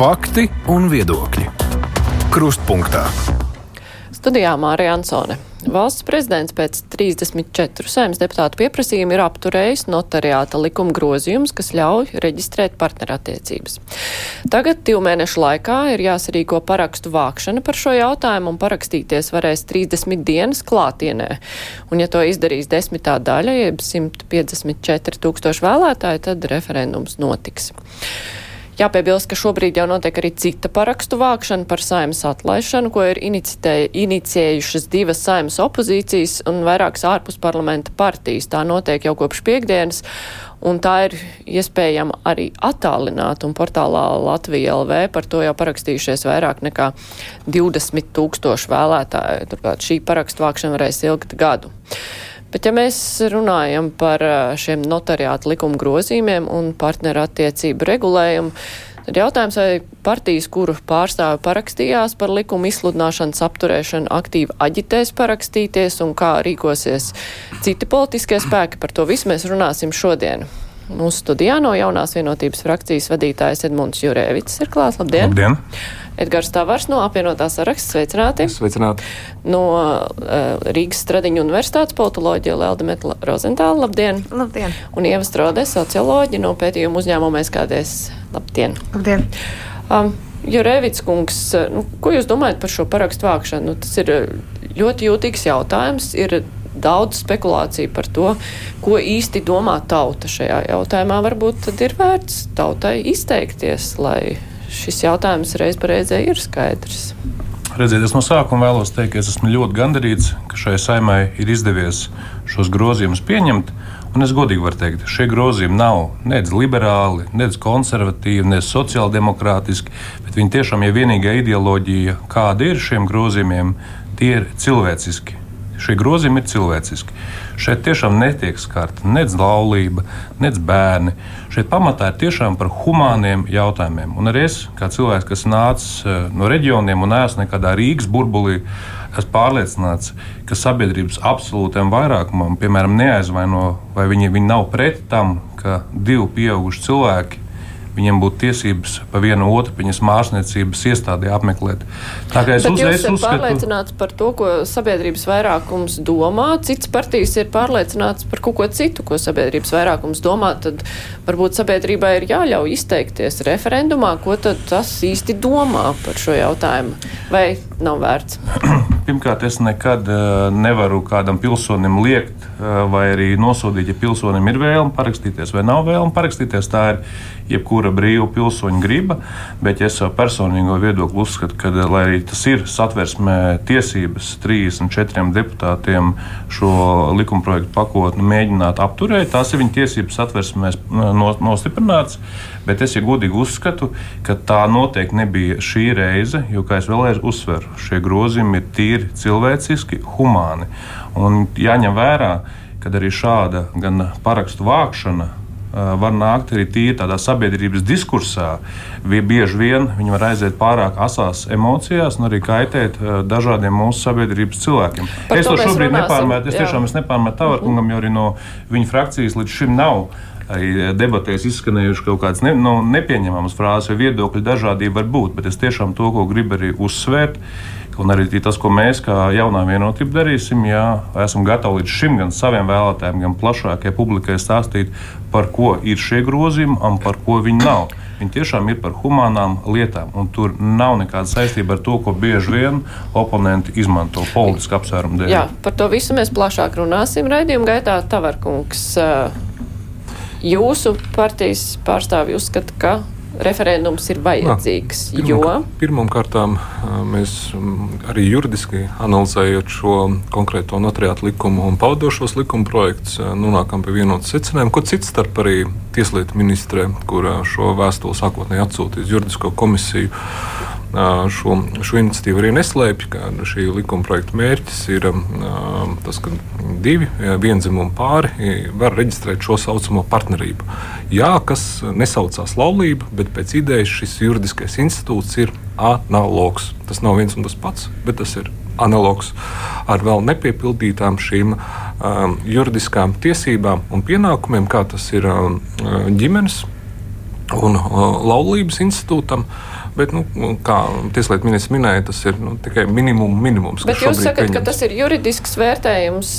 Fakti un viedokļi. Krustpunktā. Studijā Mārija Ansone. Valsts prezidents pēc 34 saimnes deputātu pieprasījuma ir apturējis notariāta likuma grozījumus, kas ļauj reģistrēt partnerattiecības. Tagad divu mēnešu laikā ir jāsarīko parakstu vākšana par šo jautājumu, un parakstīties varēs 30 dienas klātienē. Un, ja to izdarīs desmitā daļa, jeb 154 tūkstoši vēlētāji, tad referendums notiks. Jāpiebilst, ka šobrīd jau notiek arī cita parakstu vākšana par saimas atlaišanu, ko ir inicijējušas divas saimas opozīcijas un vairākas ārpus parlamenta partijas. Tā notiek jau kopš piekdienas, un tā ir iespējama arī attālināt, un portālā Latvija LV par to jau parakstījušies vairāk nekā 20 tūkstoši vēlētāju. Turklāt šī parakstu vākšana varēs ilgt gadu. Bet ja mēs runājam par šiem notariātu likuma grozījumiem un partneru attiecību regulējumu, tad jautājums, vai partijas, kuru pārstāvi parakstījās par likumu izsludināšanas apturēšanu, aktīvi aģitēs parakstīties un kā rīkosies citi politiskie spēki, par to visu mēs runāsim šodien. Mūsu studijā no jaunās vienotības frakcijas vadītājs Edmunds Jurēvits ir klāts. Labdien! Labdien. Edgars Tavars no apvienotās saraksts. Sveicināti! Sveicināti! No uh, Rīgas Stradiņu universitātes politoloģija Lelda Metla Rozentāla. Labdien! Labdien! Un Ieva Strode, socioloģi no pētījuma uzņēmuma SKDS. Labdien! Labdien! Um, Jurēvits kungs, nu, ko jūs domājat par šo parakstu vākšanu? Nu, tas ir ļoti jūtīgs jautājums. Ir daudz spekulāciju par to, ko īsti domā tauta šajā jautājumā. Varbūt tad ir vērts tautai izteikties, lai šis jautājums reiz reizē ir skaidrs. Redziet, es no sākuma vēlos teikt, ka es esmu ļoti gandarīts, ka šai saimai ir izdevies šos grozījumus pieņemt. Un es godīgi varu teikt, šie grozījumi nav nec liberāli, nec konservatīvi, nec sociāldemokrātiski, bet viņi tiešām ir vienīgā ideoloģija, kāda ir šiem grozījumiem, tie ir cilvēciski. Šie grozījumi ir cilvēciski. Šeit tiešām netiek skarta nec laulība, nec bērni. Šeit pamatā ir tiešām par humāniem jautājumiem. Un arī es, kā cilvēks, kas nācis eh, no reģioniem un esmu nekādā Rīgas burbulī, esmu pārliecināts, ka sabiedrības absolūtam vairākumam, piemēram, neaizvaino, vai viņi, viņi nav pret tam, ka divi pieauguši cilvēki viņiem būtu tiesības pa vienu otru viņas māksliniecības iestādē apmeklēt. Tā kā es uzreiz uzskatu, ka pārliecināts par to, ko sabiedrības vairākums domā, cits partijas ir pārliecināts par kaut ko citu, ko sabiedrības vairākums domā, tad varbūt sabiedrībai ir jāļauj izteikties referendumā, ko tad tas īsti domā par šo jautājumu, vai nav vērts? Pirmkārt, es nekad uh, nevaru kādam pilsonim liekt uh, vai arī nosodīt, ja pilsonim ir vēlme parakstīties vai nav vēlme parakstīties. Tā ir jebkura brīva pilsoņa griba, bet es savu personīgo viedokli uzskatu, ka, lai arī tas ir satversmē tiesības 34 deputātiem šo likumprojektu pakotni mēģināt apturēt, tās ir viņa tiesības satversmē nostiprināts. Bet es ja godīgi uzskatu, ka tā noteikti nebija šī reize, jo, kā jau vēlreiz uzsveru, šie grozījumi ir tīri cilvēciski, humāni. Un jāņem vērā, ka arī šāda gan parakstu vākšana, var nākt arī tīri tādā sabiedrības diskursā. Bieži vien viņi var aiziet pārāk asās emocijās un arī kaitēt dažādiem mūsu sabiedrības cilvēkiem. Par es to šobrīd nepārmetu. Es tiešām nepārmetu Tavarkungam, jo arī no viņa frakcijas līdz šim nav arī debatēs izskanējuši kaut kādas ne, no, nu, nepieņemamas frāzes, jo viedokļu dažādība var būt. Bet es tiešām to, ko gribu arī uzsvērt, Un arī tas, ko mēs, kā jaunā vienotība, darīsim, jā, esam gatavi līdz šim gan saviem vēlētājiem, gan plašākajai publikai stāstīt, par ko ir šie grozījumi un par ko viņi nav. Viņi tiešām ir par humānām lietām, un tur nav nekāda saistība ar to, ko bieži vien oponenti izmanto politisku apsvērumu dēļ. Jā, par to visu mēs plašāk runāsim raidījuma gaitā. Tavarkungs, jūsu partijas pārstāvji uzskata, ka referendums ir vajadzīgs. Pirmam, jo pirmkārt, mēs arī juridiski analizējot šo konkrēto notariātu likumu un pavadošos likuma projektus, nonākam pie vienotas secinājuma, ko cits starp arī Tieslietu ministrē, kur šo vēstuli sākotnēji atsūtīja uz juridisko komisiju šo, šo iniciatīvu arī neslēpj, ka šī likuma projekta mērķis ir tas, ka divi vienzimumu pāri var reģistrēt šo saucamo partnerību. Jā, kas nesaucās laulība, bet pēc idejas šis juridiskais institūts ir analogs. Tas nav viens un tas pats, bet tas ir analogs ar vēl nepiepildītām šīm um, juridiskām tiesībām un pienākumiem, kā tas ir um, ģimenes un uh, laulības institūtam. Bet, nu, kā Tieslietu ministrs minēja, tas ir nu, tikai minimum, minimums. Bet jūs sakat, pieņems. ka tas ir juridisks vērtējums.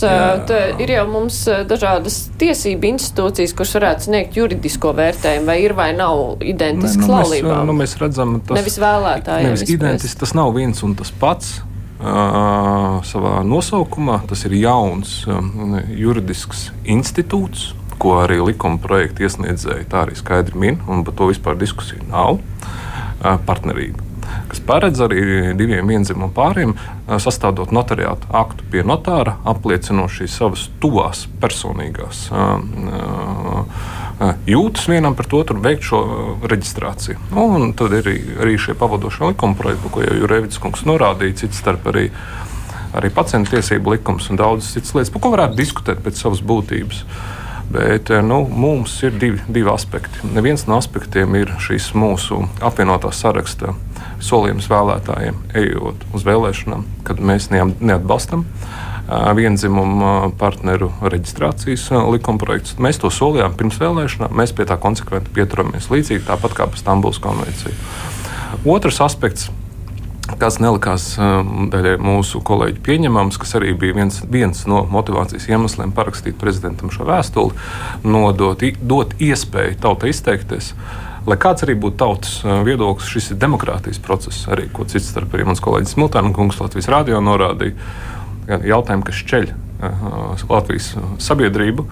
Ir jau mums dažādas tiesību institūcijas, kuras varētu sniegt juridisko vērtējumu, vai ir vai nav identisks nu, laulībām. Mēs, nu, mēs redzam, tas nevis vēlētājiem. Nevis identisks, tas nav viens un tas pats. Uh, savā nosaukumā tas ir jauns um, juridisks institūts, ko arī likuma projekta iesniedzēji tā arī skaidri min, un par to vispār diskusiju nav. Partnerība kas paredz arī diviem vienzimumu pāriem sastādot notariātu aktu pie notāra, apliecinot šīs savas tuvās personīgās jūtas vienam pret otru, veikt šo reģistrāciju. Un tad ir arī, šie pavadošie likuma projekti, ko jau Jurēvits kungs norādīja, cits starp arī, arī pacientu tiesību likums un daudzas citas lietas, par ko varētu diskutēt pēc savas būtības. Uh, Bet eh, nu, mums ir divi, divi aspekti. Viens no aspektiem ir šīs mūsu apvienotā saraksta solījums vēlētājiem, ejot uz vēlēšanām, kad mēs neatbalstam eh, vienzimumu partneru reģistrācijas eh, likumprojektus. Mēs to solījām pirms vēlēšanām, mēs pie tā konsekventi pieturamies līdzīgi tāpat kā par Stambulas konvenciju. Otrs aspekts kas nelikās um, daļai mūsu kolēģi pieņemams, kas arī bija viens, viens no motivācijas iemesliem parakstīt prezidentam šo vēstuli, nodot dot iespēju tautai izteikties. Lai kāds arī būtu tautas uh, viedoklis, šis ir demokrātijas process, arī ko cits starp arī mans kolēģis Miltāna kungs Latvijas rādio norādīja. Jautājumi, kas uh, Latvijas sabiedrību,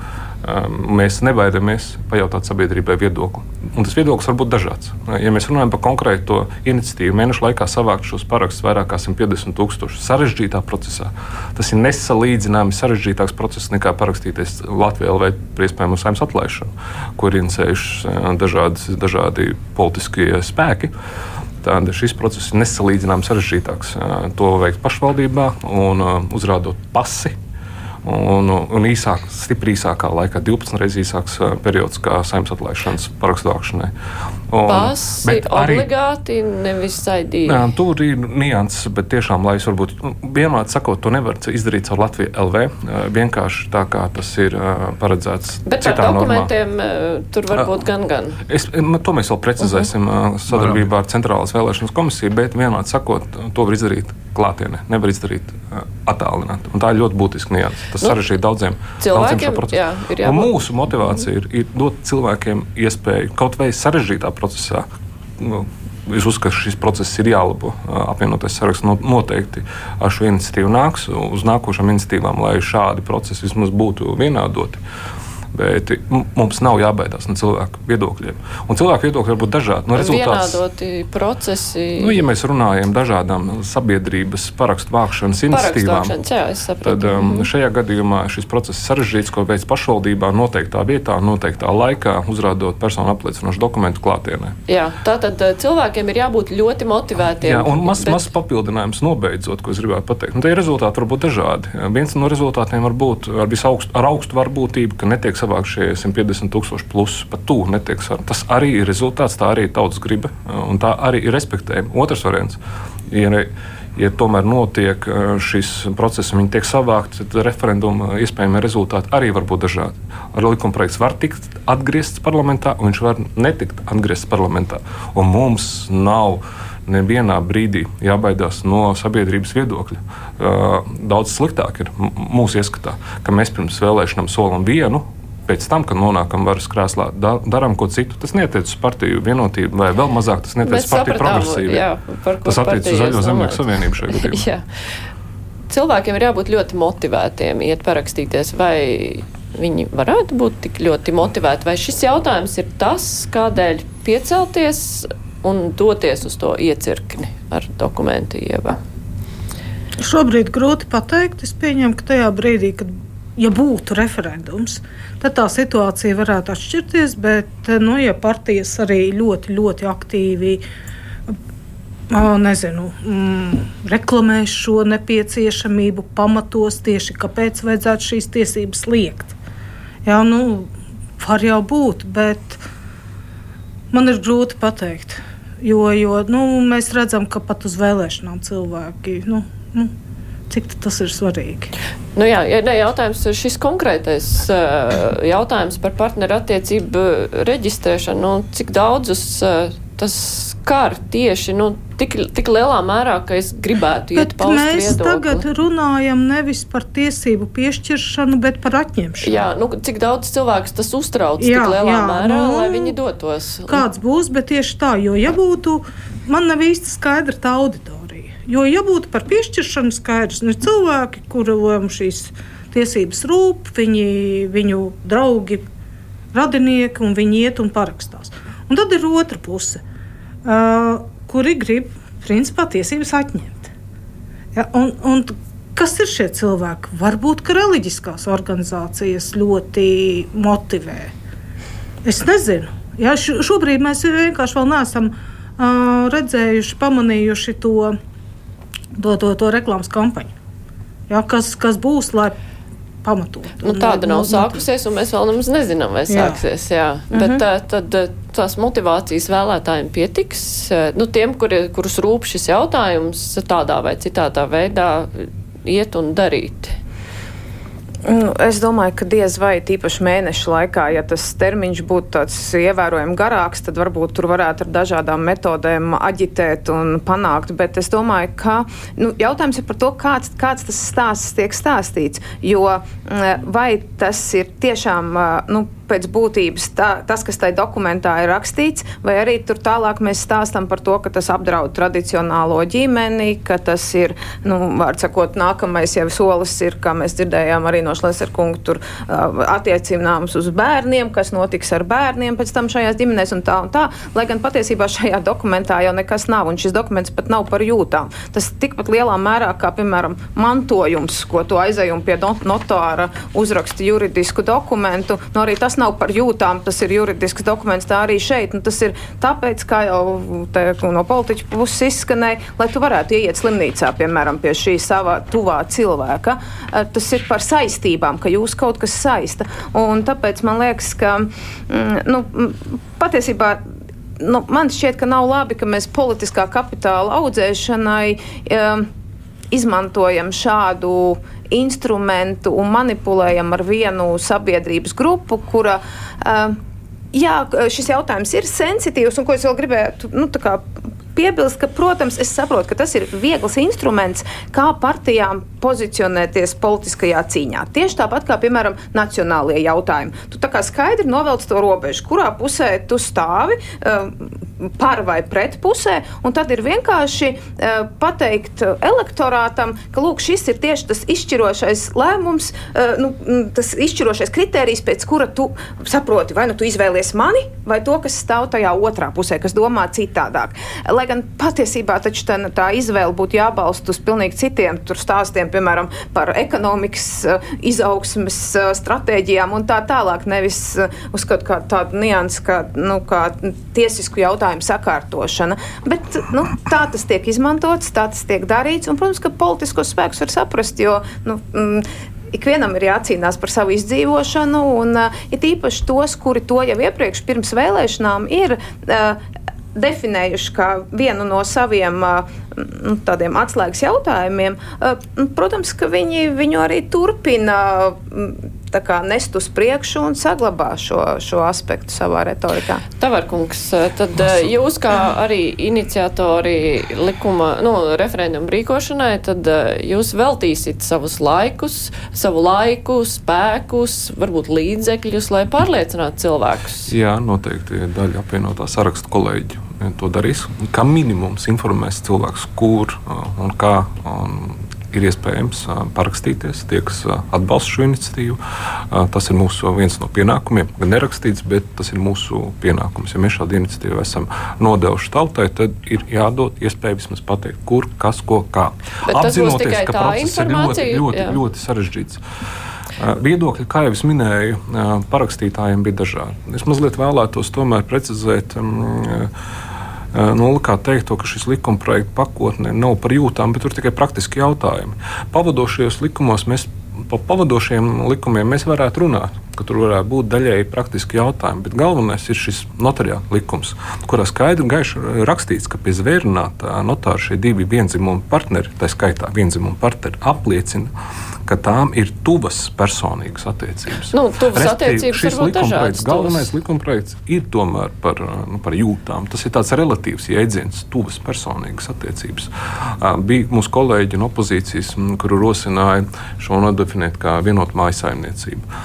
mēs nebaidamies pajautāt sabiedrībai viedokli. Un tas viedoklis var būt dažāds. Ja mēs runājam par konkrētu iniciatīvu, mēnešu laikā savākt šos parakstus vairāk kā 150 tūkstoši sarežģītā procesā, tas ir nesalīdzināmi sarežģītāks process nekā parakstīties Latvijā LV par iespējamu saimnes atlaišanu, kur inicējuši dažādi, dažādi politiskie spēki. Tad šis process ir nesalīdzināmi sarežģītāks. To veikt pašvaldībā un uzrādot pasi un, un īsāk, stipri īsākā laikā, 12 reizes īsāks periods kā saimnes atlaišanas parakstu vākšanai. Pasi obligāti, nevis saidīgi. Jā, tur ir nianses, bet tiešām, lai es varbūt nu, vienmēr sakot, to nevar izdarīt ar Latviju LV, vienkārši tā kā tas ir paredzēts. Bet ar dokumentiem normā. tur var būt gan, gan. Es, to mēs vēl precizēsim uh -huh. sadarbībā ar Centrālās vēlēšanas komisiju, bet vienmēr sakot, to var izdarīt klātienē, nevar izdarīt attālināt. Un tā ir ļoti būtiska nianses. Tas nu, sarežģīja daudziem cilvēkiem. Jā, mūsu motivācija ir, ir dot cilvēkiem iespēju kaut vai sarežģītā procesā. Nu, Es uzskatu, ka šis process ir jālabo. Apvienotais saraksts noteikti ar šo iniciatīvu nāks uz nākošām iniciatīvām, lai šādi procesi vismaz būtu vienādoti. Bet mums nav jābaidās no cilvēku viedokļiem. Un cilvēku viedokļi var būt dažādi. No Vienādoti procesi. Nu, ja mēs runājam dažādām sabiedrības parakstu vākšanas iniciatīvām, tad um, mhm. šajā gadījumā šis process sarežģīts, ko veids pašvaldībā noteiktā vietā, noteiktā laikā, uzrādot personu apliecinošu dokumentu klātienē. Jā, tātad uh, cilvēkiem ir jābūt ļoti motivētiem. Jā, un mazs bet... maz papildinājums nobeidzot, ko es gribētu pateikt. Un tie rezultāti var būt dažādi. Viens no rezultātiem var būt ar, augst, ar augstu varbūtību, ka netiek savākt šie 150 tūkstoši plus, pat tuvu netiek sarunāts. Tas arī ir rezultāts, tā arī ir tautas griba, un tā arī ir respektējama. Otrs variants. Ja, ja tomēr notiek šis process, viņi tiek savākti, tad referenduma iespējamie rezultāti arī var būt dažādi. Ar likuma projekts var tikt atgriezts parlamentā, un viņš var netikt atgriezts parlamentā. Un mums nav nevienā brīdī jābaidās no sabiedrības viedokļa. Daudz sliktāk ir mūsu ieskatā, ka mēs pirms vēlēšanām solam vienu, pēc tam, kad nonākam varas krēslā, da, darām ko citu. Tas netiec uz partiju vienotību, vai vēl mazāk tas netiec uz partiju progresīvu. Tas attiecas uz Zaļo zemnieku savienību šajā gadījumā. Cilvēkiem ir jābūt ļoti motivētiem, iet parakstīties, vai viņi varētu būt tik ļoti motivēti, vai šis jautājums ir tas, kādēļ piecelties un doties uz to iecirkni ar dokumentu ievā. Šobrīd grūti pateikt. Es pieņemu, ka tajā brīdī, kad ja būtu referendums, tad tā situācija varētu atšķirties. Bet, nu, ja partijas arī ļoti, ļoti aktīvi nezinu, mm, reklamēs šo nepieciešamību, pamatos tieši kāpēc vajadzētu šīs tiesības liekt. Jā, nu, var jau būt, bet man ir grūti pateikt. Jo, jo nu, mēs redzam, ka pat uz vēlēšanām cilvēki. Nu, nu, Cik tas ir svarīgi? Nu jā, ja ne, jautājums ir šis konkrētais uh, jautājums par partneru attiecību reģistrēšanu. Nu, cik daudzus uh, tas skar tieši nu, tik, tik lielā mērā, ka es gribētu iet paust mēs viedokli. tagad runājam nevis par tiesību piešķiršanu, bet par atņemšanu. Jā, nu, cik daudz cilvēku tas uztrauc Jā, tik lielā jā, mērā, nu, lai viņi dotos. Kāds būs, bet tieši tā, jo ja būtu, man nav īsti skaidra tā auditorija. Jo, ja būtu par piešķiršanu skaidrs, ir cilvēki, kuriem šīs tiesības rūp, viņi, viņu draugi, radinieki, un viņi iet un parakstās. Un tad ir otra puse, uh, kuri grib, principā, tiesības atņemt. Ja, un, un kas ir šie cilvēki? Varbūt, ka reliģiskās organizācijas ļoti motivē. Es nezinu. Ja, šobrīd mēs vienkārši vēl neesam uh, redzējuši, pamanījuši to, to, to, to reklāmas kampaņu. Ja, kas, kas būs, lai pamatotu? Nu, tāda lai- nav nu, sākusies, un mēs vēl nemaz nezinām, vai Jā. sāksies. Jā. Mm -hmm. Bet tā, tad eh, tās motivācijas vēlētājiem pietiks. eh, Nu, tiem, kuri, kurus rūp šis jautājums, tādā vai citādā veidā iet un darīt. Nu, es domāju, ka diez vai tīpaši mēneša laikā, ja tas termiņš būtu tāds ievērojami garāks, tad varbūt tur varētu ar dažādām metodēm aģitēt un panākt. Bet es domāju, ka nu, jautājums ir par to, kāds, kāds tas stāsts tiek stāstīts. Jo mm, vai tas ir tiešām ā, nu, pēc būtības tā, tas, kas tajā dokumentā ir rakstīts, vai arī tur tālāk mēs stāstam par to, ka tas apdraud tradicionālo ģimeni, ka tas ir, nu, vārds sakot, nākamais jau solis ir, kā mēs dzirdējām arī no Šlesera kunga, tur uh, attiecināms uz bērniem, kas notiks ar bērniem pēc tam šajās ģimenēs un tā un tā. Lai gan patiesībā šajā dokumentā jau nekas nav, un šis dokuments pat nav par jūtām. Tas tikpat lielā mērā kā, piemēram, mantojums, ko tu aizējumu pie not- notāra uzraksta juridisku dokumentu. Nu, arī tas nav par jūtām, tas ir juridisks dokuments, tā arī šeit. Nu, tas ir tāpēc, kā jau te, no politiķa puses izskanēja, lai tu varētu ieiet slimnīcā, piemēram, pie šī sava tuvā cilvēka. Eh, Tas ir par saistībām, ka jūs kaut kas saista. Un tāpēc man liekas, ka mm, nu, patiesībā nu, man šķiet, ka nav labi, ka mēs politiskā kapitāla audzēšanai um, izmantojam šādu instrumentu un manipulējam ar vienu sabiedrības grupu, kura. Um, Jā, šis jautājums ir sensitīvs, un ko es vēl gribētu nu, piebilst, ka, protams, es saprotu, ka tas ir viegls instruments, kā partijām pozicionēties politiskajā cīņā. Tieši tāpat kā, piemēram, nacionālajie jautājumi. Tu tā kā skaidri novelc to robežu, kurā pusē tu stāvi, um, par vai pret pusē, un tad ir vienkārši uh, pateikt elektorātam, ka, lūk, šis ir tieši tas izšķirošais lēmums, nu, tas izšķirošais kritērijs, pēc kura tu saproti, vai nu tu izvēlies mani, vai to, kas stāv tajā otrā pusē, kas domā citādāk. Lai gan patiesībā taču tā, tā izvēle būtu jābalsta uz pilnīgi citiem tur stāstiem, piemēram, par ekonomikas uh, izaugsmes uh, stratēģijām un tā tālāk, nevis uh, uz kaut kādu tādu niansu, kā, nu, kā tiesisku jautājumu sakārtošana. Bet nu, tā tas tiek izmantots, tā tas tiek darīts, un, protams, ka politiskos spēkus var saprast, jo nu, mm, ikvienam ir jācīnās par savu izdzīvošanu, un uh, ir īpaši tos, kuri to jau iepriekš pirms vēlēšanām ir. Uh, definējuši kā vienu no saviem nu, tādiem atslēgas jautājumiem, protams, ka viņi viņu arī turpina kā nest uz priekšu un saglabā šo, šo aspektu savā retorikā. Tavarkungs, tad eh, jūs kā arī iniciatori likuma, nu, referendumu rīkošanai, tad eh, jūs veltīsit savus laikus, savu laiku, spēkus, varbūt līdzekļus, lai pārliecinātu cilvēkus. Jā, noteikti daļa apvienotā sarakstu kolēģi to darīs. Kā minimums informēs cilvēkus, kur un kā un ir iespējams parakstīties, tie, kas atbalsta šo iniciatīvu. Tas ir mūsu viens no pienākumiem. Gan nerakstīts, bet tas ir mūsu pienākums. Ja mēs šādu iniciatīvu esam nodevuši tautai, tad ir jādod iespēja vismaz pateikt, kur, kas, ko, kā. Bet tikai ka process ir ļoti, ļoti, jā. ļoti sarežģīts. Viedokļi, kā jau es minēju, parakstītājiem bija dažādi. Es mazliet vēlētos tomēr precizēt. Um, Nu, kā teikt, to, ka šis likuma projekta pakotne nav par jūtām, bet tur tikai praktiski jautājumi. Pavadošajos likumos mēs. Pa pavadošiem likumiem mēs varētu runāt. Ka tur varētu būt daļēji praktiski jautājumi. Bet galvenais ir šis notariāta likums, kurā skaidri un gaiši rakstīts, ka pie zvērnāta notāra šie divi vienzimuma partneri, tā skaitā vienzimuma partneri, apliecina, ka tām ir tuvas personīgas attiecības. Nu, tuvas attiecības šis likumprojekts, galvenais likumprojekts ir tomēr par, nu, par jūtām. Tas ir tāds relatīvs jēdziens, tuvas personīgas attiecības. Bija mūsu kolēģi no opozīcijas, kuru rosināja šo nodefinēt kā vienotu mājasaimniecību.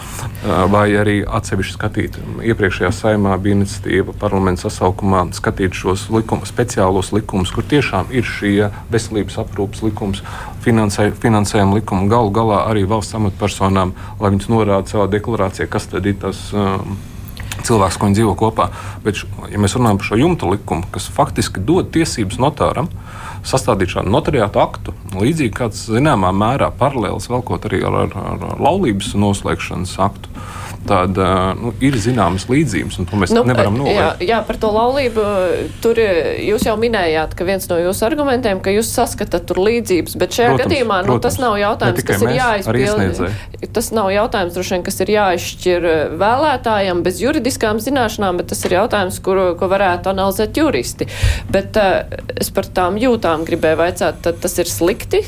Vai arī atsevišķi skatīt, iepriekšējā saimā bija iniciatīva parlamenta sasaukumā skatīt šos likumus, speciālos likumus, kur tiešām ir šie veselības aprūpas likums, finansē, finansējuma likumi, galu galā arī valsts amatpersonām, lai viņas norāda savā deklarācijā, kas tad ir tas. Um, cilvēks, ko viņi dzīvo kopā. Bet, ja mēs runājam par šo jumta likumu, kas faktiski dod tiesības notāram sastādīt šādu notariātu aktu, līdzīgi kāds zināmā mērā paralēls velkot arī ar, ar, ar laulības noslēgšanas aktu, tad nu, ir zināmas līdzības, un to mēs nu, nevaram jā, novērst. jā, par to laulību. Tur eh, jūs jau minējāt, ka viens no jūsu argumentiem, ka jūs saskatāt tur līdzības, bet šajā Protams, gadījumā nu, tas protams. nav jautājums, kas ir jāizpild. Tas nav jautājums, droši vien, kas ir jāizšķir vēlētājiem bez juridiskām zināšanām, bet tas ir jautājums, kuru, ko varētu analizēt juristi. Bet uh, es par tām jūtām gribēju vaicāt, tad tas ir slikti,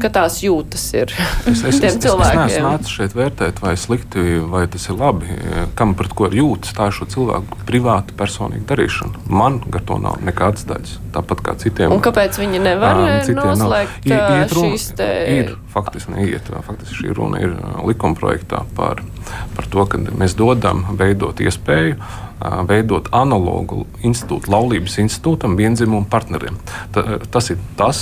ka tās jūtas ir Es, es, es, tiem es, es neesmu nācis šeit vērtēt, vai slikti, vai tas ir labi. Kam pret ko ir jūtas, tā ir šo cilvēku privāta personīga darīšana. Man gar to nav nekādas daļas. Tāpat kā citiem. Un kāpēc viņi nevar eh, citiem noslēgt I- ā, iet runa- šīs te... Ir faktiski neiet. Faktiski šī runa ir ā, likuma projektā par, par to, ka mēs dodam veidot iespēju veidot analogu institūtu, laulības institūtam, vienzimumu partneriem. Ta, tas ir tas,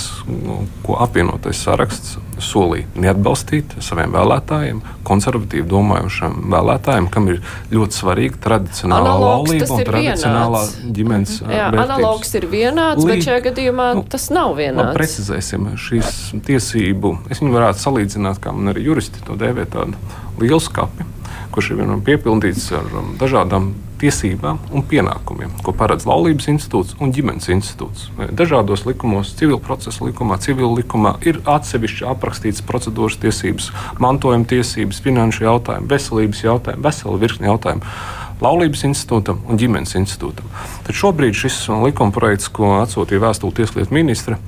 ko apvienotais saraksts solīja neatbalstīt saviem vēlētājiem, konservatīvi domājušiem vēlētājiem, kam ir ļoti svarīga tradicionālā Analogs laulība un tradicionālā vienāds. ģimenes Jā, vērtības. analogs ir vienāds, bet Līdz- šajā gadījumā nu, tas nav Labi, vienāds. precizēsim šīs tiesību. Es viņu varētu salīdzināt, kā man arī juristi to dēvē, tādu lielu skapi, kurš ir piepildīts ar um, dažādām tiesībām un pienākumiem, ko paredz laulības institūts un ģimenes institūts. Dažādos likumos, civil procesa likumā, civil likumā ir atsevišķi aprakstīts procedūras tiesības, mantojuma tiesības, finanšu jautājumi, veselības jautājumi, vesela virkni jautājumu. Laulības institūtam un ģimenes institūtam. Tad šobrīd šis likuma projekts, ko atsūtīja vēstule Tieslietu ministra,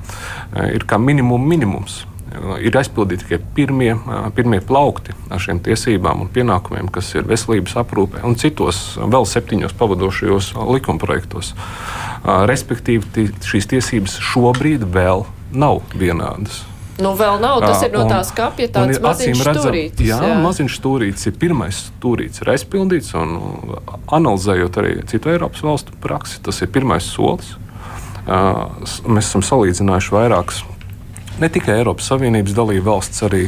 eh, ir kā minimum minimums. Ir aizpildīti tikai pirmie, pirmie plaukti ar šiem tiesībām un pienākumiem, kas ir veselības aprūpē un citos vēl septiņos pavadošajos likumprojektos. Respektīvi, šīs tiesības šobrīd vēl nav vienādas. Nu, vēl nav, tas ir no un- tā skapja un tāds ir maziņš stūrītis. Jā, jā. maziņš stūrītis ir pirmais stūrītis, ir aizpildīts. Un, analizējot arī citu Eiropas valstu praksi, tas ir pirmais solis. Mēs esam salīdzinājuši vairākas. Ne tikai Eiropas Savienības dalību valsts, arī,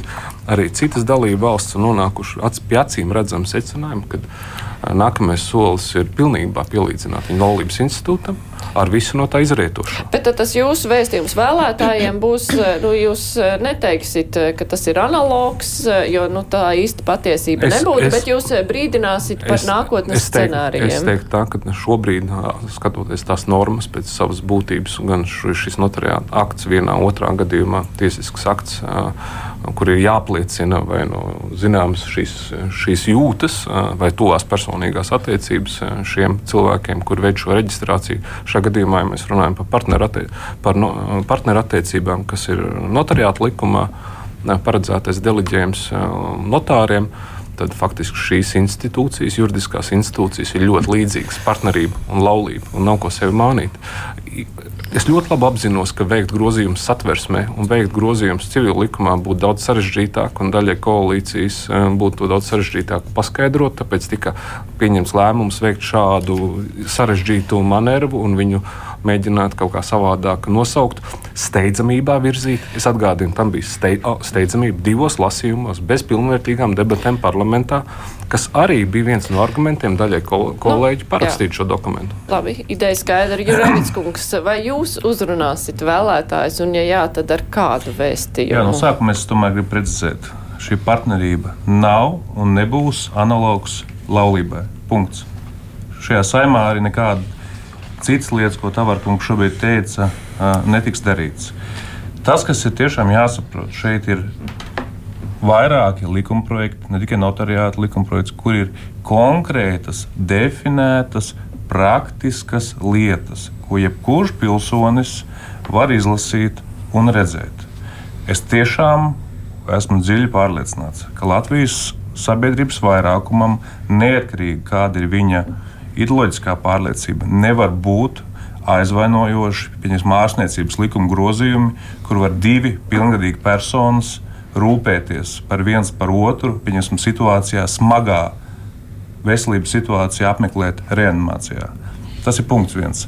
arī citas dalību valsts un nonākuši ac, pie acīm redzama secinājuma, ka uh, nākamais solis ir pilnībā pielīdzināt viņu laulības institūtam ar visu no tā izrietošo. Bet tas jūsu vēstījums vēlētājiem būs, eh, nu, jūs eh, neteiksit, eh, ka tas ir analogs, jo nu, tā īsta patiesība Es- nebūtu, es- bet jūs brīdināsit par nākotnes es teiktu, scenārijiem. Es teiktu, tā, ka šobrīd, skatoties tās normas pēc savas būtības, gan šis notariāta akts vienā, otrā gadījumā, tiesisks akts, kur ir jāpliecina vai no zināmas šīs, šīs jūtas vai tuvās personīgās attiecības šiem cilvēkiem, kur veic šo reģistrāciju. Šajā gadījumā, ja mēs runājam par partnerattie- par no- partnerattiecībām, kas ir notariāta likumā, paredzētais deleģējums notāriem tad faktiski šīs institūcijas, juridiskās institūcijas, ir ļoti līdzīgas partnerība un laulība, un nav ko sevi mānīt. Es ļoti labi apzinos, ka veikt grozījumus satversmē un veikt grozījumus civil likumā būtu daudz sarežģītāk, un daļai koalīcijas eh, būtu daudz sarežģītāk paskaidrot. Tāpēc tika pieņemts lēmums veikt šādu sarežģītu manervu un viņu mēģināt kaut kā savādāk nosaukt, steidzamībā virzīt. Es atgādinu, tam bija stei, o, steidzamība divos lasījumos, bez pilnvērtīgām debatēm parlamentā, kas arī bija viens no argumentiem daļai kol kolēģi parakstīt šo dokumentu. Labi, ideja skaidra. Jurēvis kungs, vai jūs uzrunāsit vēlētājus, un ja jā, tad ar kādu vēstījumu? Jā, no sākuma es tomēr gribu precizēt, šī partnerība nav un nebūs analogs laulībai. Punkts. Šajā saimā arī nekāda citas lietas, ko Tavārkungs šobrīd teica, netiks darīts. Tas, kas ir tiešām jāsaprot, šeit ir vairāki likumprojekti, ne tikai notariāta likumprojekts, kur ir konkrētas, definētas, praktiskas lietas, ko jebkurš pilsonis var izlasīt un redzēt. Es tiešām esmu dziļi pārliecināts, ka Latvijas sabiedrības vairākumam, neatkarīgi kāda ir viņa ideoloģiskā pārliecība, nevar būt aizvainojoši pieņemsim ārstniecības likuma grozījumi, kur var divi pilngadīgi personas rūpēties par viens par otru, pieņemsim situācijā, smagā veselības situācijā, apmeklēt reanimācijā. Tas ir punkts viens.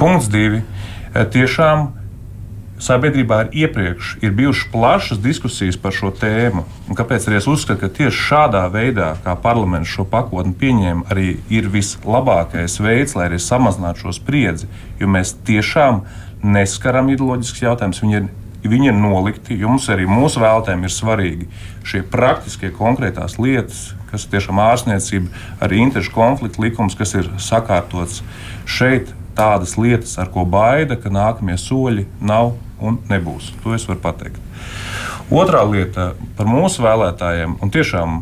Punkts divi. Tiešām sabiedrībā ir iepriekš ir bijušas plašas diskusijas par šo tēmu. Un kāpēc arī es uzskatu, ka tieši šādā veidā, kā parlaments šo pakotni pieņēma, arī ir vislabākais veids, lai arī samazinātu šo spriedzi. Jo mēs tiešām neskaram ideoloģiskus jautājumus. Viņi ir, viņi ir nolikti, mums arī mūsu vēlētājiem ir svarīgi šie praktiskie, konkrētās lietas, kas ir tiešām ārstniecība, arī interešu konflikta likums, kas ir sakārtots šeit tādas lietas, ar ko baida, ka nākamie soļi nav un nebūs. To es varu pateikt. Otrā lieta par mūsu vēlētājiem, un tiešām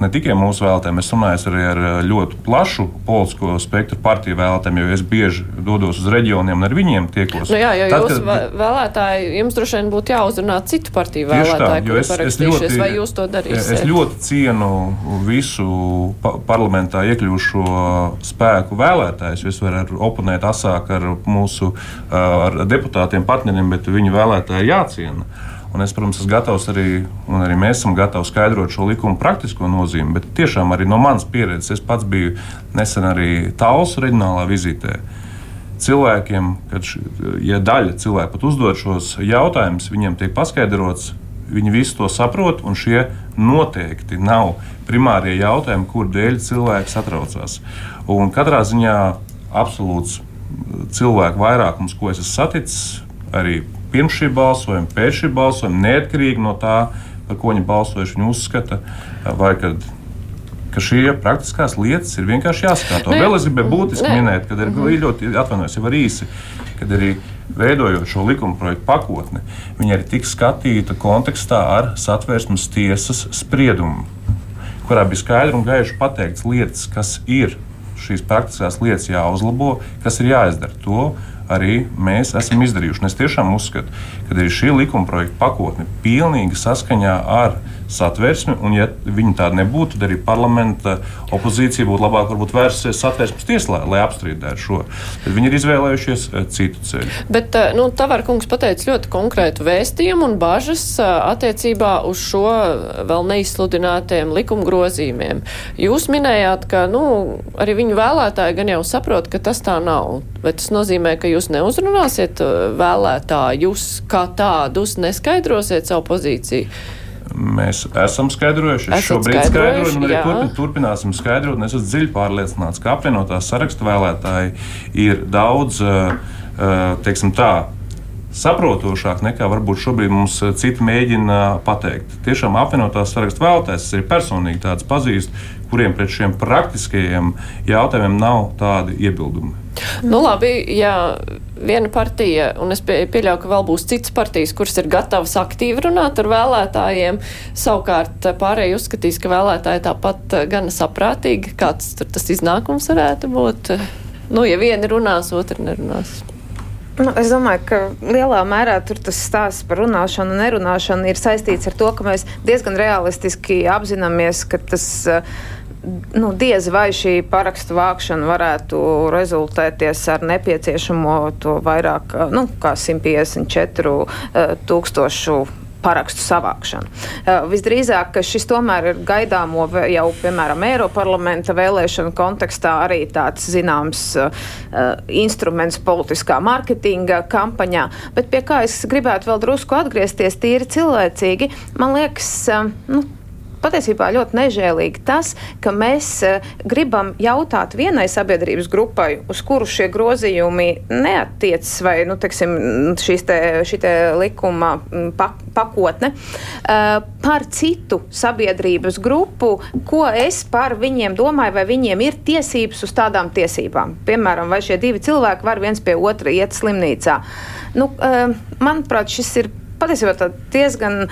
ne tikai mūsu vēlētājiem, es runāju arī ar ļoti plašu politisko spektru partiju vēlētājiem, jo es bieži dodos uz reģioniem un ar viņiem tiekos. Nu jā, jo Tad, jūs kad... vēlētāji, jums droši vien būtu jāuzrunā citu partiju vēlētāji, tā, es, es ļoti, vai jūs to darīsiet? Es ļoti cienu visu pa parlamentā iekļūšo spēku vēlētājus, es varu oponēt asāk ar mūsu ar deputātiem, partneriem, bet viņu vēlētāji jāciena. Un es, protams, esmu gatavs arī, un arī mēs esam gatavi skaidrot šo likumu praktisko nozīmi. Bet tiešām arī no manas pieredzes, es pats biju nesen arī Tāls reģionālā vizītē. Cilvēkiem, kad š, ja daļa cilvēku pat uzdod šos jautājumus, viņiem tiek paskaidrots, viņi visu to saprot, un šie noteikti nav primārie jautājumi, kur dēļ cilvēks satraucās. Un katrā ziņā absolūts cilvēku vairākums, ko es esmu saticis, arī pirms šī balsojuma, pēc šī balsojuma, neatkarīgi no tā, par ko viņi balsojuši, viņi uzskata, vai kad ka šie praktiskās lietas ir vienkārši jāskatās. Nu, Vēl es gribēju būtiski ne. minēt, ka ir mm -hmm. ļoti atvainojos, jau īsi, kad arī veidojot šo likuma projektu pakotni, viņa arī tika skatīta kontekstā ar satversmes tiesas spriedumu, kurā bija skaidri un gaiši pateikts lietas, kas ir šīs praktiskās lietas jāuzlabo, kas ir jāizdara. To arī mēs esam izdarījuši. Un es tiešām uzskatu, ka arī šī likuma projekta pakotne pilnīgi saskaņā ar satversmi, un ja viņi tāda nebūtu, tad arī parlamenta opozīcija būtu labāk vērsusies satversmes tieslā, lai apstrīdētu šo. Tad viņi ir izvēlējušies eh, citu ceļu. Bet eh, nu, Tavar kungs pateica ļoti konkrētu vēstījumu un bažas eh, attiecībā uz šo vēl neizsludinātiem likuma grozījumiem. Jūs minējāt, ka nu, arī viņu vēlētāji gan jau saprot, ka tas tā nav. Vai tas nozīmē, ka jūs neuzrunāsiet vēlētājus kā tādus, neskaidrosiet savu pozīciju? Mēs esam skaidrojuši, es šobrīd skaidroju, un arī turpin, turpināsim skaidrot. Es esmu dziļi pārliecināts, ka apvienotās sarakstu vēlētāji ir daudz, eh, eh, teiksim tā, saprotošāk nekā varbūt šobrīd mums eh, citi mēģina pateikt. Tiešām apvienotās sarakstu vēlētājs, arī personīgi tādus pazīstu, kuriem pret šiem praktiskajiem jautājumiem nav tādi iebildumi. Nu, labi, ja viena partija, un es pieļauju, ka vēl būs citas partijas, kuras ir gatavas aktīvi runāt ar vēlētājiem, savukārt pārējie uzskatīs, ka vēlētāji tāpat gana saprātīgi, kāds tas iznākums varētu būt. Nu, ja viena runās, otra nerunās. Nu, es domāju, ka lielā mērā tas stāsts par runāšanu un nerunāšanu ir saistīts ar to, ka mēs diezgan realistiski apzināmies, ka tas nu, diez vai šī parakstu vākšana varētu rezultēties ar nepieciešamo to vairāk nu, kā 154 eh, tūkstošu parakstu savākšanu. Uh, visdrīzāk, ka šis tomēr ir gaidāmo jau, piemēram, Eiroparlamenta vēlēšanu kontekstā arī tāds zināms uh, instruments politiskā mārketinga kampaņā. Bet pie kā es gribētu vēl drusku atgriezties tīri cilvēcīgi, man liekas, uh, nu, patiesībā ļoti nežēlīgi tas, ka mēs uh, gribam jautāt vienai sabiedrības grupai, uz kuru šie grozījumi neatiecas, vai nu, teksim, šīs te, te likuma pak pakotne, uh, par citu sabiedrības grupu, ko es par viņiem domāju, vai viņiem ir tiesības uz tādām tiesībām. Piemēram, vai šie divi cilvēki var viens pie otra iet slimnīcā. Nu, uh, manuprāt, šis ir patiesībā diezgan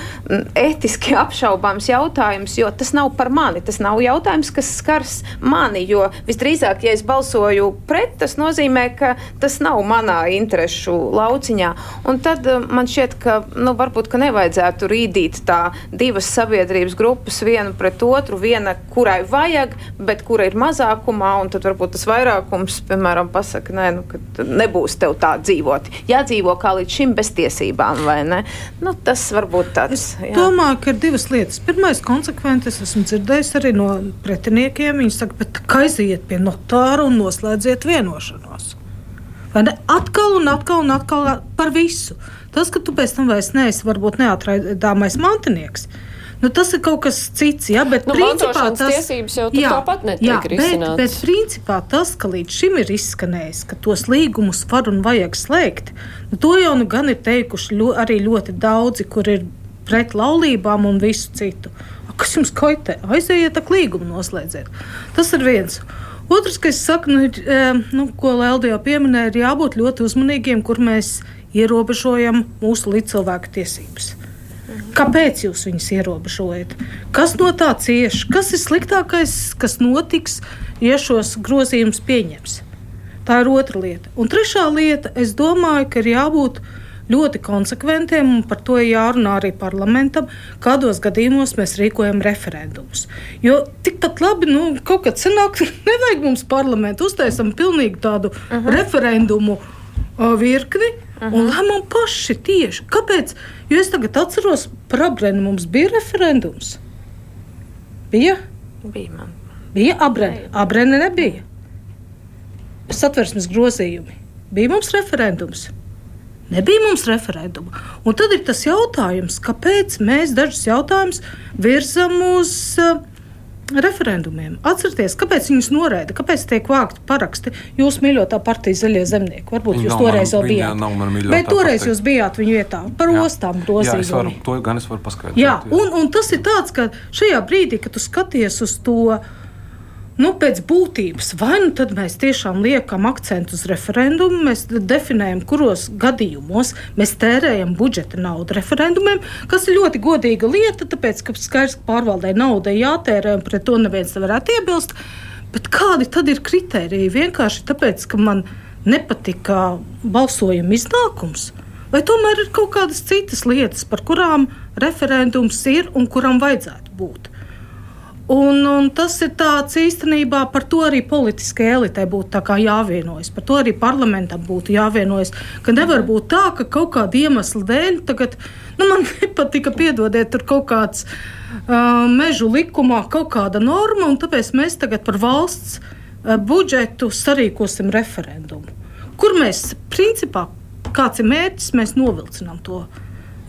etiski apšaubāms jautājums, jo tas nav par mani. Tas nav jautājums, kas skars mani, jo visdrīzāk, ja es balsoju pret, tas nozīmē, ka tas nav manā interešu lauciņā. Un tad man šķiet, ka nu, varbūt ka nevajadzētu rīdīt tā divas sabiedrības grupas vienu pret otru, viena, kurai vajag, bet kura ir mazākumā, un tad varbūt tas vairākums, piemēram, pasaka, nē, nu, ka nebūs tev tā dzīvot. Jādzīvo kā līdz šim bez tiesībām, vai ne? Nu, tas varbūt tāds. Es jā. domāju, ka ir divas lietas. Pirmais, konsekventi, es esmu dzirdējis arī no pretiniekiem. Viņi saka, bet aiziet pie notāra un noslēdziet vienošanos. Atkal un atkal un atkal par visu. Tas, ka tu pēc tam vairs neesi varbūt neatraidāmais mantinieks, Nu, tas ir kaut kas cits, ja, bet nu, principā tas tiesības jau jā, tāpat netiek jā, risināts. Bet, bet principā tas, ka līdz šim ir izskanējis, ka tos līgumus var un vajag slēgt, nu, to jau nu gan ir teikuši ļo, arī ļoti daudzi, kur ir pret laulībām un visu citu. Kas jums kaitē? Aiziet, tā līgumu noslēdziet. Tas ir viens. Otrs, kas saka, nu, ir, nu, ko Lēlde jau pieminēja, ir jābūt ļoti uzmanīgiem, kur mēs ierobežojam mūsu līdzcilvēku tiesības. Kāpēc jūs viņus ierobežojat? Kas no tā cieš? Kas ir sliktākais, kas notiks, ja šos grozījumus pieņems? Tā ir otra lieta. Un trešā lieta, es domāju, ka ir jābūt ļoti konsekventiem, un par to jārunā arī parlamentam, kādos gadījumos mēs rīkojam referendumus. Jo tikpat labi, nu, kaut kad senāk, nevajag mums parlamentu, uztaisam pilnīgi tādu uh -huh. referendumu virkni -huh. un lēmām paši tieši. Kāpēc? Jo es tagad atceros, abrēnu mums bija referendums. Bija? Bija man. Bija abrēna. Abrēna nebija. Satversmes grozījumi. Bija mums referendums. Nebija mums referenduma. Un tad ir tas jautājums, kāpēc mēs dažus jautājumus virzam uz uh, referendumiem. Atcerieties, kāpēc viņus noraida, kāpēc tiek vākti paraksti. Jūs mīļotā partija Zaļie zemnieki. Varbūt viņa jūs toreiz jau bijāt. Bet toreiz partija. jūs bijāt viņa vietā par jā. ostām varu, to gan es varu paskaidrot. Jā, jā. Un, un tas ir tāds, ka šajā brīdī, kad tu skaties uz to, nu, pēc būtības, vai nu tad mēs tiešām liekam akcentu uz referendumu, mēs definējam, kuros gadījumos mēs tērējam budžeta naudu referendumiem, kas ir ļoti godīga lieta, tāpēc, ka skaidrs, ka pārvaldē nauda jātērē, un pret to neviens nevarētu iebilst. Bet kādi tad ir kriteriji? Vienkārši tāpēc, ka man nepatika balsojuma iznākums. Vai tomēr ir kaut kādas citas lietas, par kurām referendums ir un kuram vajadzētu būt? Un, un tas ir tāds īstenībā par to arī politiskajai elitei būtu jāvienojas. Par to arī parlamentam būtu jāvienojas. Ka nevar būt tā, ka kaut kāda iemesla dēļ tagad, nu, man nepatika, piedodiet, tur kaut kāds uh, mežu likumā kaut kāda norma, un tāpēc mēs tagad par valsts uh, budžetu sarīkosim referendumu. Kur mēs principā, kāds ir mērķis, mēs novilcinām to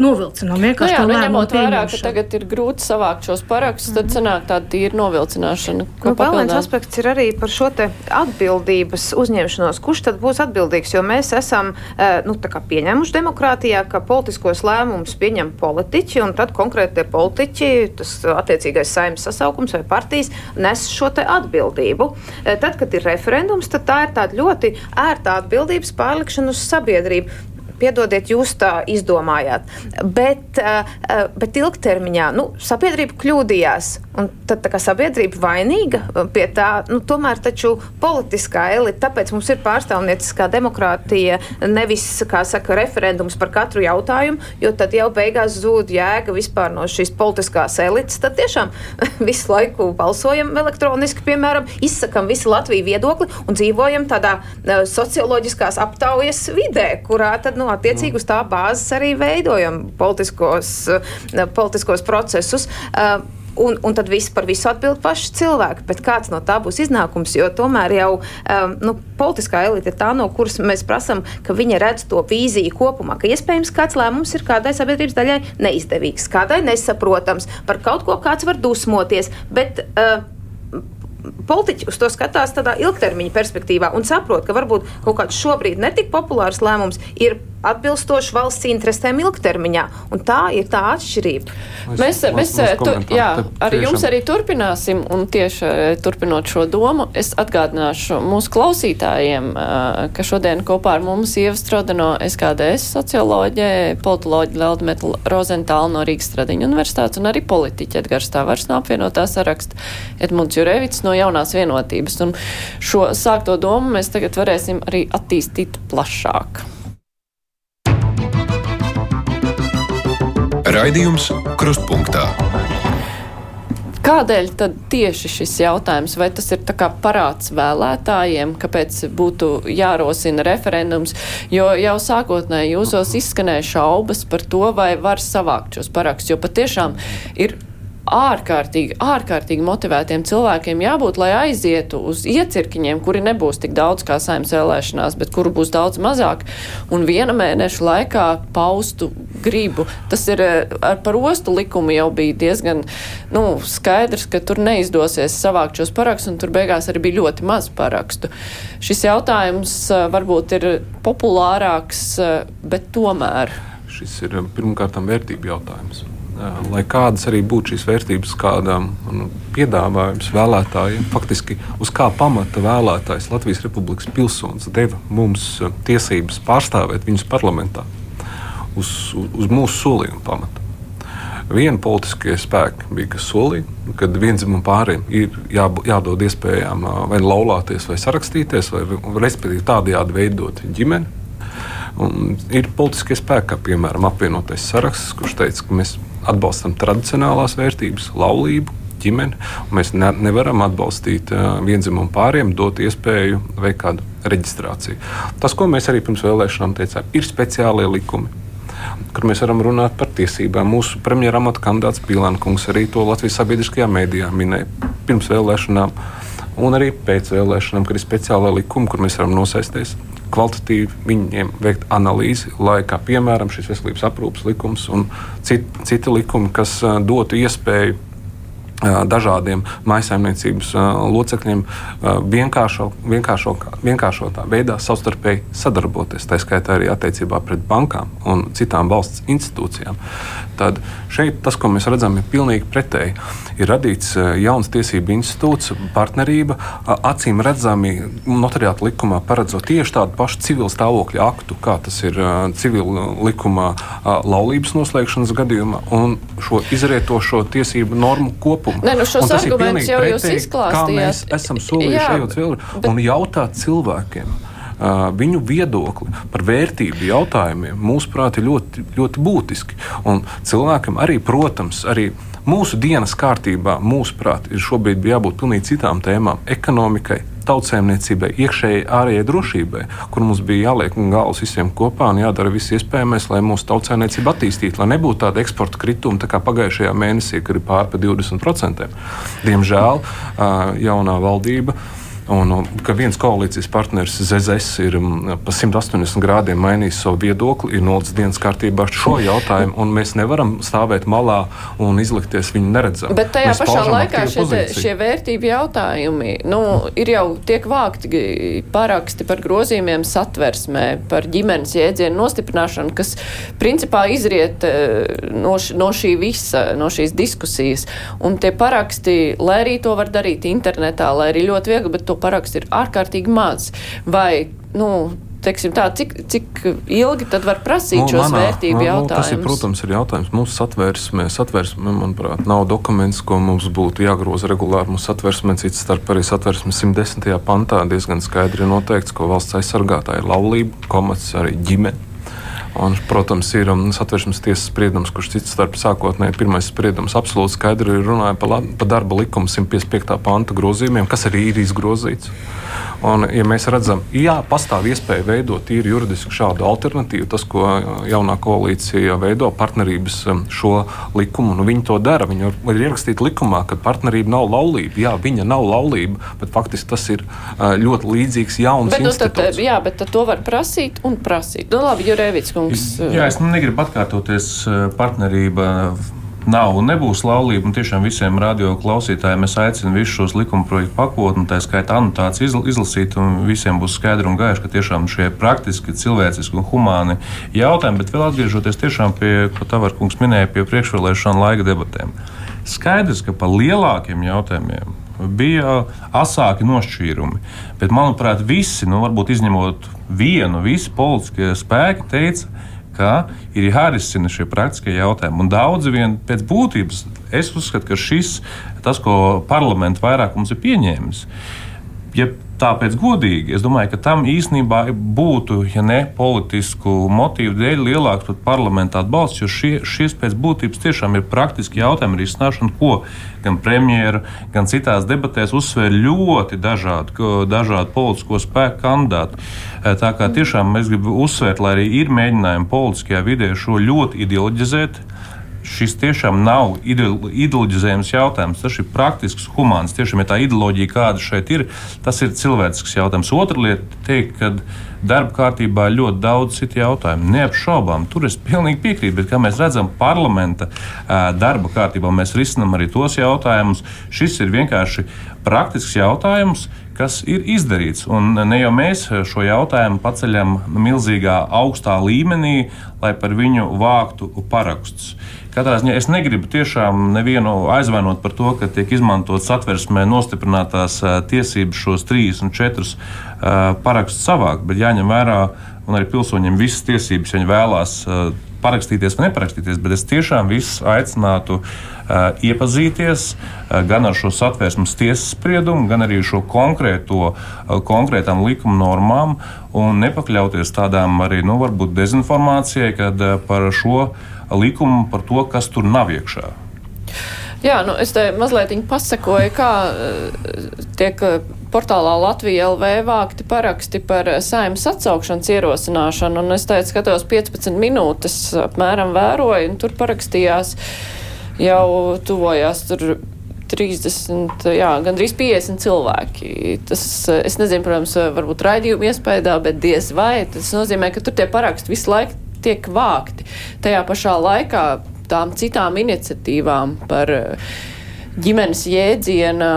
novilcinām. Vienkārši nu jā, nu, ņemot vērā, ka tagad ir grūti savākt šos parakstus, mm -hmm. tad mhm. sanāk tāda tīra novilcināšana. Nu, vēl viens aspekts ir arī par šo atbildības uzņemšanos. Kurš tad būs atbildīgs? Jo mēs esam eh, nu, pieņēmuši demokrātijā, ka politiskos lēmumus pieņem politiķi, un tad konkrēti politiķi, tas attiecīgais saimnes sasaukums vai partijas, nes šo atbildību. Eh, tad, kad ir referendums, tad tā ir tāda ļoti ērta atbildības pārlikšana uz sabiedrību piedodiet, jūs tā izdomājāt. Bet, eh, eh, bet ilgtermiņā nu, sabiedrība kļūdījās. Tad kā sabiedrība vainīga pie tā, nu, tomēr taču politiskā elite, tāpēc mums ir pārstāvnieciskā demokrātija, nevis, kā saka, referendums par katru jautājumu, jo tad jau beigās zūd jēga vispār no šīs politiskās elites. Tad tiešām visu laiku balsojam elektroniski, piemēram, izsakam visu Latviju viedokli un dzīvojam tādā socioloģiskās aptaujas vidē, kurā tad, nu, attiecīgi uz tā bāzes arī veidojam politiskos, uh, politiskos procesus. Uh, Un, un tad viss par visu atbild paši cilvēki. Bet kāds no tā būs iznākums? Jo tomēr jau um, nu, politiskā elite ir tā, no kuras mēs prasām, ka viņa redz to vīziju kopumā, ka iespējams kāds lēmums ir kādai sabiedrības daļai neizdevīgs, kādai nesaprotams, par kaut ko kāds var dusmoties. Bet, uh, politiķi uz to skatās tādā ilgtermiņa perspektīvā un saprot, ka varbūt kaut kāds šobrīd netik populārs lēmums ir atbilstoši valsts interesēm ilgtermiņā. Un tā ir tā atšķirība. Mēs, mēs tu, jā, ar jums arī turpināsim, un tieši eh, turpinot šo domu, es atgādināšu mūsu klausītājiem, eh, ka šodien kopā ar mums Ieva Strodeno SKDS socioloģē, politoloģi Leldmeta Rozentāla no Rīgas Stradiņa universitātes un arī politiķi Edgars Tavars no apvienotā saraksta Edmunds Jurevits no jaunās vienotības. Un šo sākto domu mēs tagad varēsim arī attīstīt plašāk. Raidījums Krustpunktā. Kādēļ tad tieši šis jautājums, vai tas ir parāds vēlētājiem, kāpēc būtu jārosina referendums, jo jau sākotnēji jūsos izskanēja šaubas par to, vai var savākt šos parakstus, jo patiešām ir ārkārtīgi, ārkārtīgi motivētiem cilvēkiem jābūt, lai aizietu uz iecirkņiem, kuri nebūs tik daudz kā saimnes vēlēšanās, bet kuru būs daudz mazāk, un viena mēneša laikā paustu gribu. Tas ir eh, ar par ostu likumu jau bija diezgan nu, skaidrs, ka tur neizdosies savākt šos parakstus, un tur beigās arī bija ļoti maz parakstu. Šis jautājums eh, varbūt ir populārāks, eh, bet tomēr. Šis ir pirmkārt vērtību jautājums lai kādas arī būtu šīs vērtības, kādām nu, piedāvājums vēlētājiem, faktiski uz kā pamata vēlētājs Latvijas Republikas pilsonis deva mums tiesības pārstāvēt viņus parlamentā uz, uz mūsu solījumu pamata. Viena politiskie spēki bija, kas solīja, ka vienzimam pāriem ir jā, jādod iespējām vai nu laulāties, vai sarakstīties, vai respektīvi tādējādi veidot ģimeni. Un ir politiskie spēki, kā piemēram apvienotais saraksts, kurš teica, ka mēs atbalstam tradicionālās vērtības, laulību, ģimeni. Mēs ne, nevaram atbalstīt uh, vienzimumu pāriem, dot iespēju veikt kādu reģistrāciju. Tas, ko mēs arī pirms vēlēšanām teicām, ir speciālie likumi. Kur mēs varam runāt par tiesībām. Mūsu premjeras kandidāts Pīlānkungs arī to Latvijas sabiedriskajā mēdījā minēja pirms vēlēšanām, un arī pēc vēlēšanām, kad ir speciālā likuma, kur mēs varam nosaisties kvalitatīvi viņiem veikt analīzi, lai, kā piemēram, šis veselības aprūpas likums un citi, citi likumi, kas dotu iespēju dažādiem maisaimniecības locekļiem vienkāršo, vienkāršo, vienkāršotā veidā savstarpēji sadarboties, tā skaitā arī attiecībā pret bankām un citām valsts institūcijām. Tad šeit tas, ko mēs redzam, ir pilnīgi pretēji. Ir radīts jauns tiesību institūts, partnerība, acīm redzami notariāta likumā paredzot tieši tādu pašu civilu stāvokļa aktu, kā tas ir civila likumā laulības noslēgšanas gadījumā, un šo izrietošo tiesību normu kopumu likumu. Ne, nu šos argumentus jau jūs izklāstījāt. Mēs esam solījuši ejot vēl bet... un jautāt cilvēkiem. Uh, viņu viedokli par vērtību jautājumiem, mūsuprāt, ir ļoti, ļoti būtiski. Un cilvēkam arī, protams, arī mūsu dienas kārtībā, mūsuprāt, ir šobrīd jābūt pilnīgi citām tēmām - ekonomikai, tautsēmniecībai, iekšējai, ārējai drošībai, kur mums bija jāliek galvas visiem kopā un jādara viss iespējamais, lai mūsu tautsēmniecība attīstītu, lai nebūtu tāda eksporta krituma tā kā pagājušajā mēnesī, kad ir pār pa 20%. Diemžēl jaunā valdība Un, un ka viens koalīcijas partneris ZZS ir mm, pa 180 grādiem mainījis savu viedokli, ir nolicis dienas kārtībā šo jautājumu, un mēs nevaram stāvēt malā un izlikties viņu neredzam. Bet tajā mēs pašā laikā šie, šie vērtību jautājumi nu, ir jau tiek vākti paraksti par grozījumiem satversmē, par ģimenes jēdzienu nostiprināšanu, kas principā izriet eh, no, no šī visa, no šīs diskusijas. Un tie paraksti, lai arī to var darīt internetā, lai arī ļoti viegli, bet to parakstu ir ārkārtīgi maz. Vai, nu, teiksim, tā, cik, cik ilgi tad var prasīt nu, šos manā, vērtību jautājumus? Nu, tas ir, protams, ir jautājums. Mūsu satversmē, satversmē, manuprāt, nav dokuments, ko mums būtu jāgroza regulāri. Mūsu satversmē, cits starp arī satversmē 110. pantā diezgan skaidri noteikts, ko valsts aizsargātāja ir laulība, komats arī ģimene. Un, protams, ir um, satversmes tiesas spriedums, kurš cits starp sākotnēji pirmais spriedums absolūti skaidri runāja par pa darba likumu 155. panta grozījumiem, kas arī ir izgrozīts. Un, ja mēs redzam, jā, pastāv iespēja veidot tīri juridiski šādu alternatīvu, tas, ko jaunā koalīcija veido partnerības um, šo likumu, nu, viņi to dara. Viņi var ierakstīt likumā, ka partnerība nav laulība. Jā, viņa nav laulība, bet faktiski tas ir uh, ļoti līdzīgs jauns bet. Nu, tad, jā, bet to var prasīt un prasīt. Nu, labi, Jurēvits kungs. Jā, es negribu atkārtoties partnerība nav un nebūs laulība. Un tiešām visiem radio klausītājiem es aicinu visus šos likuma projektu pakotni, tā skaitā anotāciju izl izlasīt, un visiem būs skaidri un gaiši, ka tiešām šie praktiski, cilvēciski un humāni jautājumi, bet vēl atgriežoties tiešām pie, ko Tavarkungs minēja, pie priekšvēlēšana laika debatēm. Skaidrs, ka par lielākiem jautājumiem bija asāki nošķīrumi. Bet, manuprāt, visi, nu, varbūt izņemot vienu, visi politiskie spēki teica, ka ir jārisina šie praktiskie jautājumi. Un daudzi vien pēc būtības es uzskatu, ka šis, tas, ko parlaments vairāk mums ir pieņēmis, ja tāpēc godīgi, es domāju, ka tam īstenībā būtu, ja ne politisku motīvu dēļ, lielāks pat parlamenta atbalsts, jo šie, šis pēc būtības tiešām ir praktiski jautājumi risināšana, ko gan premjera, gan citās debatēs uzsver ļoti dažādu, dažādu politisko spēku kandidātu. Tā kā tiešām es gribu uzsvērt, lai arī ir mēģinājumi politiskajā vidē šo ļoti ideoloģizēt šis tiešām nav ideoloģizējams jautājums. Tas ir praktisks, humāns. Tiešām, ja tā ideoloģija, kāda šeit ir, tas ir cilvēcisks jautājums. Otra lieta - teikt, ka darba kārtībā ir ļoti daudz citu jautājumu. Neapšaubām, tur es pilnīgi piekrītu, bet kā mēs redzam, parlamenta darba kārtībā mēs risinām arī tos jautājumus. Šis ir vienkārši praktisks jautājums kas ir izdarīts. Un ne jau mēs šo jautājumu paceļam milzīgā augstā līmenī, lai par viņu vāktu parakstus. Katrā ziņā es negribu tiešām nevienu aizvainot par to, ka tiek izmantotas atversmē nostiprinātās tiesības šos 34 parakstus savākt, bet jāņem vērā, un arī pilsoņiem visas tiesības, ja viņi vēlās parakstīties vai neparakstīties, bet es tiešām visus aicinātu uh, iepazīties uh, gan ar šo satvērsmes tiesas spriedumu, gan arī šo konkrēto, uh, konkrētām likuma normām un nepakļauties tādām arī, nu, varbūt dezinformācijai, kad uh, par šo likumu par to, kas tur nav iekšā. Jā, nu, es te mazliet pasakoju, kā eh, tiek eh, portālā Latvija LV vākti paraksti par eh, saimnes atsaukšanas ierosināšanu, un es teicu, skatos 15 minūtes apmēram vēroju, un tur parakstījās jau tuvojās tur 30, jā, gandrīz 50 cilvēki. Tas, es nezinu, protams, varbūt raidījuma iespējā, bet diez vai tas nozīmē, ka tur tie paraksti visu laiku tiek vākti. Tajā pašā laikā tām citām iniciatīvām par eh, ģimenes jēdziena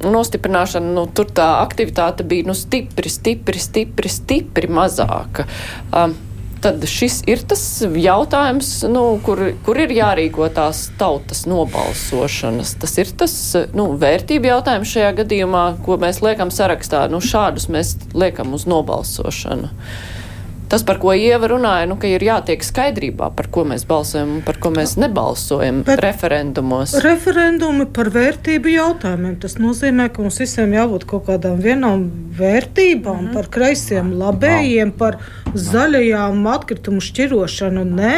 nostiprināšanu, nu, tur tā aktivitāte bija nu, stipri, stipri, stipri, stipri mazāka. Um, tad šis ir tas jautājums, nu, kur, kur ir jārīko tās tautas nobalsošanas. Tas ir tas nu, vērtību jautājums šajā gadījumā, ko mēs liekam sarakstā. Nu, šādus mēs liekam uz nobalsošanu. Uh, tas, par ko Ieva runāja, nu, ka ir jātiek skaidrībā, par ko mēs balsojam un par ko mēs nebalsojam Bet referendumos. Referendumi par vērtību jautājumiem. Tas nozīmē, ka mums visiem jābūt kaut kādām vienām vērtībām, mm. par kreisiem labējiem, par zaļajām atkritumu šķirošanu. Nē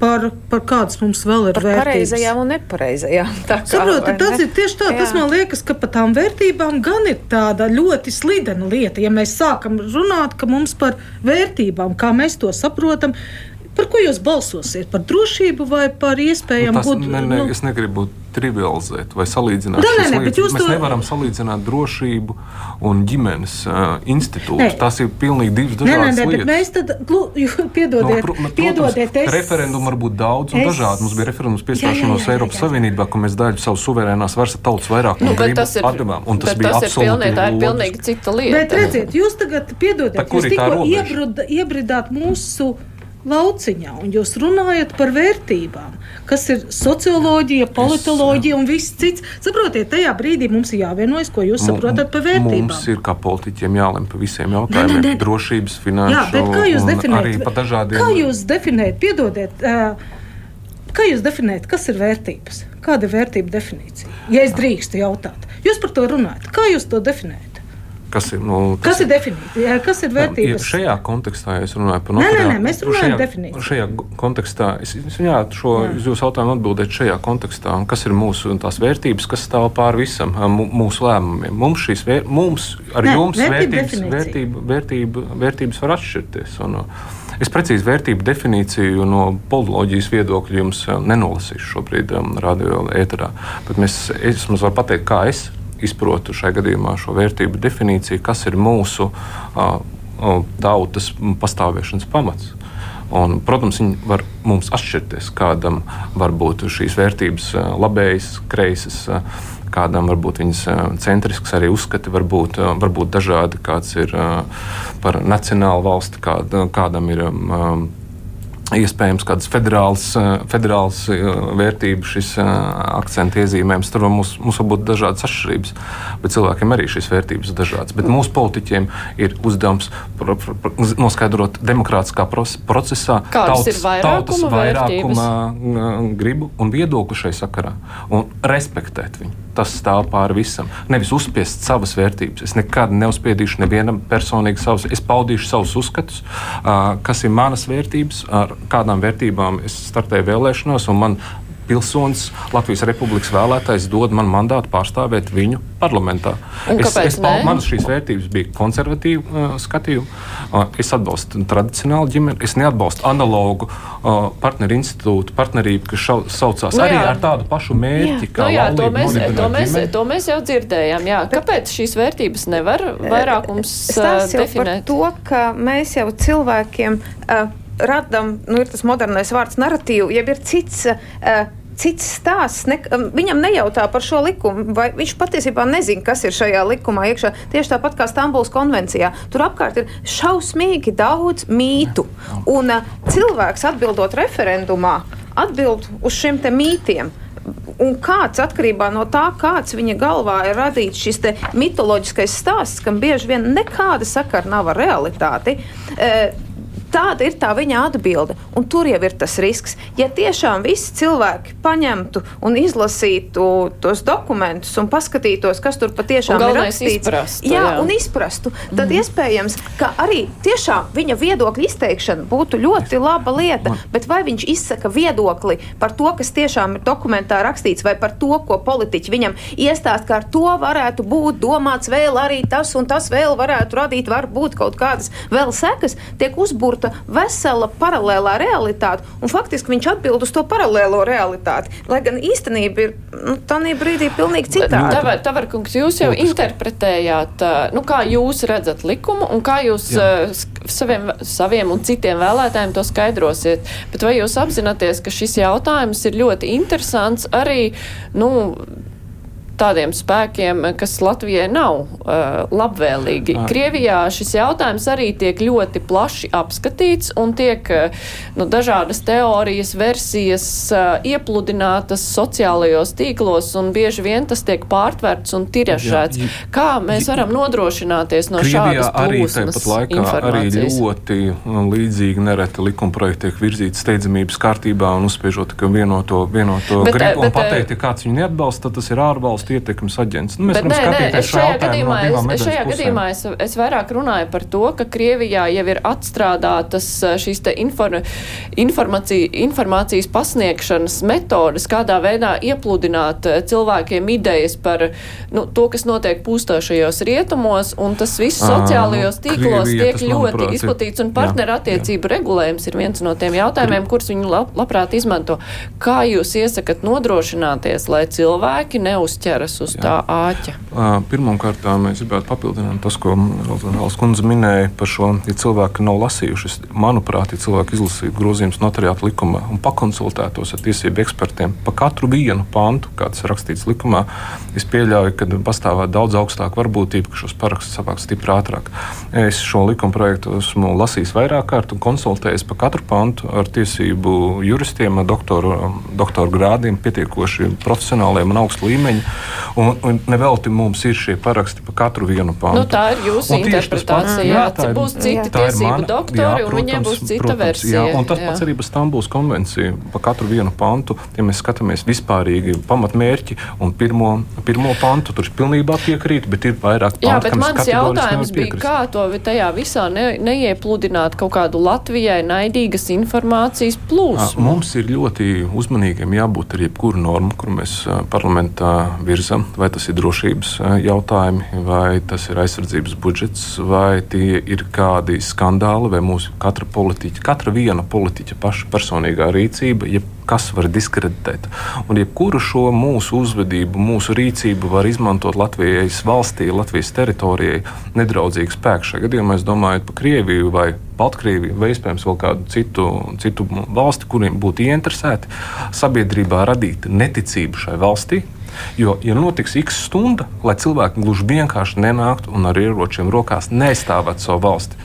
par, par kādas mums vēl ir par vērtības. Pareizajām un nepareizajām. Saprotat, tas ir tieši tā. Jā. Tas man liekas, ka par tām vērtībām gan ir tāda ļoti slidena lieta. Ja mēs sākam runāt, ka mums par vērtībām, kā mēs to saprotam, Par ko jūs balsosiet? Par drošību vai par iespējamu nu, būt? Ne, ne, nu... Es negribu trivializēt vai salīdzināt. Da, ne, ne, mēs to... nevaram salīdzināt drošību un ģimenes uh, institūtu. Ne. Tas ir pilnīgi divas dažādas ne, ne, lietas. Mēs tad, piedodiet, no, pr piedodiet es... referendumu var būt daudz un es... dažādi. Mums bija referendums piestāšanos Eiropas Savienībā, ka mēs daļu savu suverēnās varas tautas vairāk nu, tas ir, atdevām. Un tas bija tas absolūti pilnīgi, tā ir pilnīgi cita lieta. Bet redziet, jūs tagad piedodiet, jūs tikko iebridāt mūsu lauciņā, un jūs runājat par vērtībām, kas ir socioloģija, politoloģija es, un viss cits. Saprotiet, tajā brīdī mums ir jāvienojas, ko jūs saprotat par vērtībām. Mums ir kā politiķiem jālem par visiem jautājumiem, ne, ne, ne. drošības, finanšu. Jā, bet kā jūs definējat? Dažādiem... Kā jūs definējat? Piedodiet. Kā jūs definējat, kas ir vērtības? Kāda ir vērtība definīcija? Ja es drīkstu jautāt, jūs par to runājat. Kā jūs to definējat? Kas ir, nu, kas ir definīcija? Kas ir vērtības? Ja šajā kontekstā, es runāju par nē, nē, nē, mēs runājam par definīciju. Šajā kontekstā, es, es jā, šo jā. jūsu jautājumu atbildēt šajā kontekstā, kas ir mūsu tās vērtības, kas stāv pāri visam mūsu lēmumiem. Mums šīs vēr, mums, ar nē, jums vērtības, vērtība, vērtība, vērtības var atšķirties. Un, Es precīzi vērtību definīciju no politoloģijas viedokļa jums nenolasīšu šobrīd, um, radio ēterā. Bet mēs, es jums varu pateikt, kā es izprotu šai gadījumā šo vērtību definīciju, kas ir mūsu uh, tautas pastāvēšanas pamats. Un, protams, viņi var mums atšķirties. Kādam var būt šīs vērtības labējas, kreisas, kādam varbūt viņas centrisks arī uzskati var būt, var būt dažādi. Kāds ir par nacionālu valsti, kād, kādam ir iespējams kādas federālas, eh, federālas eh, vērtības, šis eh, akcents iezīmējums. Tur mums, mums var būt dažādas atšķirības, bet cilvēkiem arī šīs vērtības ir dažādas. Bet mūsu politiķiem ir uzdevums pr pr pr noskaidrot demokrātiskā procesā tautas, tautas vairākuma gribu un viedokli šai sakarā un respektēt viņu tas stāv pāri visam. Nevis uzspiest savas vērtības. Es nekad neuzspiedīšu nevienam personīgi savus, es paudīšu savus uzskatus, kas ir manas vērtības, ar kādām vērtībām es startēju vēlēšanās, un man pilsonis, Latvijas Republikas vēlētājs dod man mandātu pārstāvēt viņu parlamentā. Un es, es, manas šīs vērtības bija konservatīva uh, skatījuma. Uh, es atbalstu tradicionālu ģimeni, es neatbalstu analogu uh, partneru institūtu, partnerību, kas šau, saucās nu, arī ar tādu pašu mērķi. Jā. Nu, jā, to, mēs, to, mēs, to mēs jau dzirdējām. Jā. Kāpēc šīs vērtības nevar vairākums uh, definēt? To, ka mēs jau cilvēkiem. Uh, radām, nu, ir tas modernais vārds, narratīvu, jeb ir cits. Uh, cits stāsts. Ne, um, viņam nejautā par šo likumu, vai viņš patiesībā nezina, kas ir šajā likumā iekšā. Tieši tāpat kā Stambulas konvencijā. Tur apkārt ir šausmīgi daudz mītu. Un uh, cilvēks atbildot referendumā, atbild uz šiem mītiem. Un kāds atkarībā no tā, kāds viņa galvā ir radīts šis mitoloģiskais stāsts, kam bieži vien nekāda sakara nav ar realitāti, Tāda ir tā viņa atbilde. Un tur jau ir tas risks. Ja tiešām visi cilvēki paņemtu un izlasītu tos dokumentus un paskatītos, kas tur patiešām ir rakstīts, izprastu, jā, jā. un izprastu, tad mm. iespējams, ka arī tiešām viņa viedokļa izteikšana būtu ļoti laba lieta. Man. Bet vai viņš izsaka viedokli par to, kas tiešām ir dokumentā rakstīts, vai par to, ko politiķi viņam iestāst, ka ar to varētu būt domāts vēl arī tas un tas vēl varētu radīt varbūt kaut kādas vēl sekas, tiek uzbūrta izjūta vesela paralēlā realitāte, un faktiski viņš atbild uz to paralēlo realitāti. Lai gan īstenība ir nu, tādā brīdī pilnīgi citāda. Tavar kungs, jūs jau Lūdzu. interpretējāt, nu, kā jūs redzat likumu un kā jūs Jā. saviem, saviem un citiem vēlētājiem to skaidrosiet. Bet vai jūs apzināties, ka šis jautājums ir ļoti interesants arī, nu, tādiem spēkiem, kas Latvijai nav uh, labvēlīgi. À. Krievijā šis jautājums arī tiek ļoti plaši apskatīts un tiek uh, nu, dažādas teorijas, versijas uh, iepludinātas sociālajos tīklos, un bieži vien tas tiek pārtverts un tiražēts. Jā, jā. Kā mēs varam nodrošināties no Krievijā šādas? Arī tāpat laikā arī ļoti līdzīgi nereti likumprojekti tiek virzīti steidzamības kārtībā un uzspiežot tikai vienoto, vienoto bet, gribu bet, un pateikt, ja kāds viņu neatbalsta, tad tas ir ārvalsts valstu ietekmes aģents. Nu, mēs Bet, varam nē, skatīties nē, šajā gadījumā, no es, šajā pusēm. gadījumā es, es vairāk runāju par to, ka Krievijā jau ir atstrādātas eh, šīs infor, informācija, informācijas pasniegšanas metodas, kādā veidā iepludināt eh, cilvēkiem idejas par nu, to, kas notiek pūstošajos rietumos, un tas viss sociālajos tīklos Krievija, tiek ļoti manuprāt, izplatīts, un partnerattiecību regulējums ir viens no tiem jautājumiem, kurus viņi lab, labprāt izmanto. Kā jūs iesakat nodrošināties, lai cilvēki neuzķer ķeras uz Jā. tā āķa? Pirmkārt, mēs gribētu papildināt tas, ko Rāls kundze minēja par šo, ja cilvēki nav lasījuši. Manuprāt, ja cilvēki izlasītu grozījumus notariāta likumā un pakonsultētos ar tiesību ekspertiem par katru vienu pantu, kāds ir rakstīts likumā, es pieļauju, ka pastāvētu daudz augstāka varbūtība, ka šos parakstus savāks stipri ātrāk. Es šo likuma projektu esmu lasījis vairāk kārt un konsultējies par katru pantu ar tiesību juristiem, doktoru, doktoru grādiem, pietiekoši profesionāliem un augstu līmeņu. Un, un nevelti mums ir šie paraksti par katru vienu pantu. Nu, tā ir jūsu interpretācija. Jā, tā ir, būs citi tiesību doktori, jā, protams, un viņiem būs cita protams, versija. Jā, un tas jā. pats arī par Stambuls konvenciju. Par katru vienu pantu, ja mēs skatāmies vispārīgi pamatmērķi un pirmo, pirmo pantu, tur pilnībā piekrīt, bet ir vairāk pantu. Jā, bet mans jautājums bija, kā to tajā visā ne, neiepludināt kaut kādu Latvijai naidīgas informācijas plūsmu. Mums ir ļoti uzmanīgiem jābūt ar jebkuru normu, kur mēs parlamentā virzām virza. Vai tas ir drošības jautājumi, vai tas ir aizsardzības budžets, vai tie ir kādi skandāli, vai mūsu katra politiķa, katra viena politiķa paša personīgā rīcība, kas var diskreditēt. Un jebkuru šo mūsu uzvedību, mūsu rīcību var izmantot Latvijas valstī, Latvijas teritorijai nedraudzīgu spēku. Šajā gadījumā es domāju par Krieviju vai Baltkrieviju vai iespējams vēl kādu citu, citu valsti, kuriem būtu ieinteresēti sabiedrībā radīt neticību šai valstī, Jo, ja notiks x stunda, lai cilvēki gluži vienkārši nenāktu un ar ieročiem rokās neaizstāvētu savu valsti,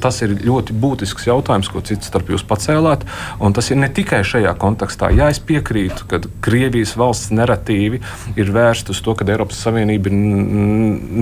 tas ir ļoti būtisks jautājums, ko cits starp jūs pacēlāt. Un tas ir ne tikai šajā kontekstā. Jā, es piekrītu, ka Krievijas valsts narratīvi ir vērsta uz to, ka Eiropas Savienība ir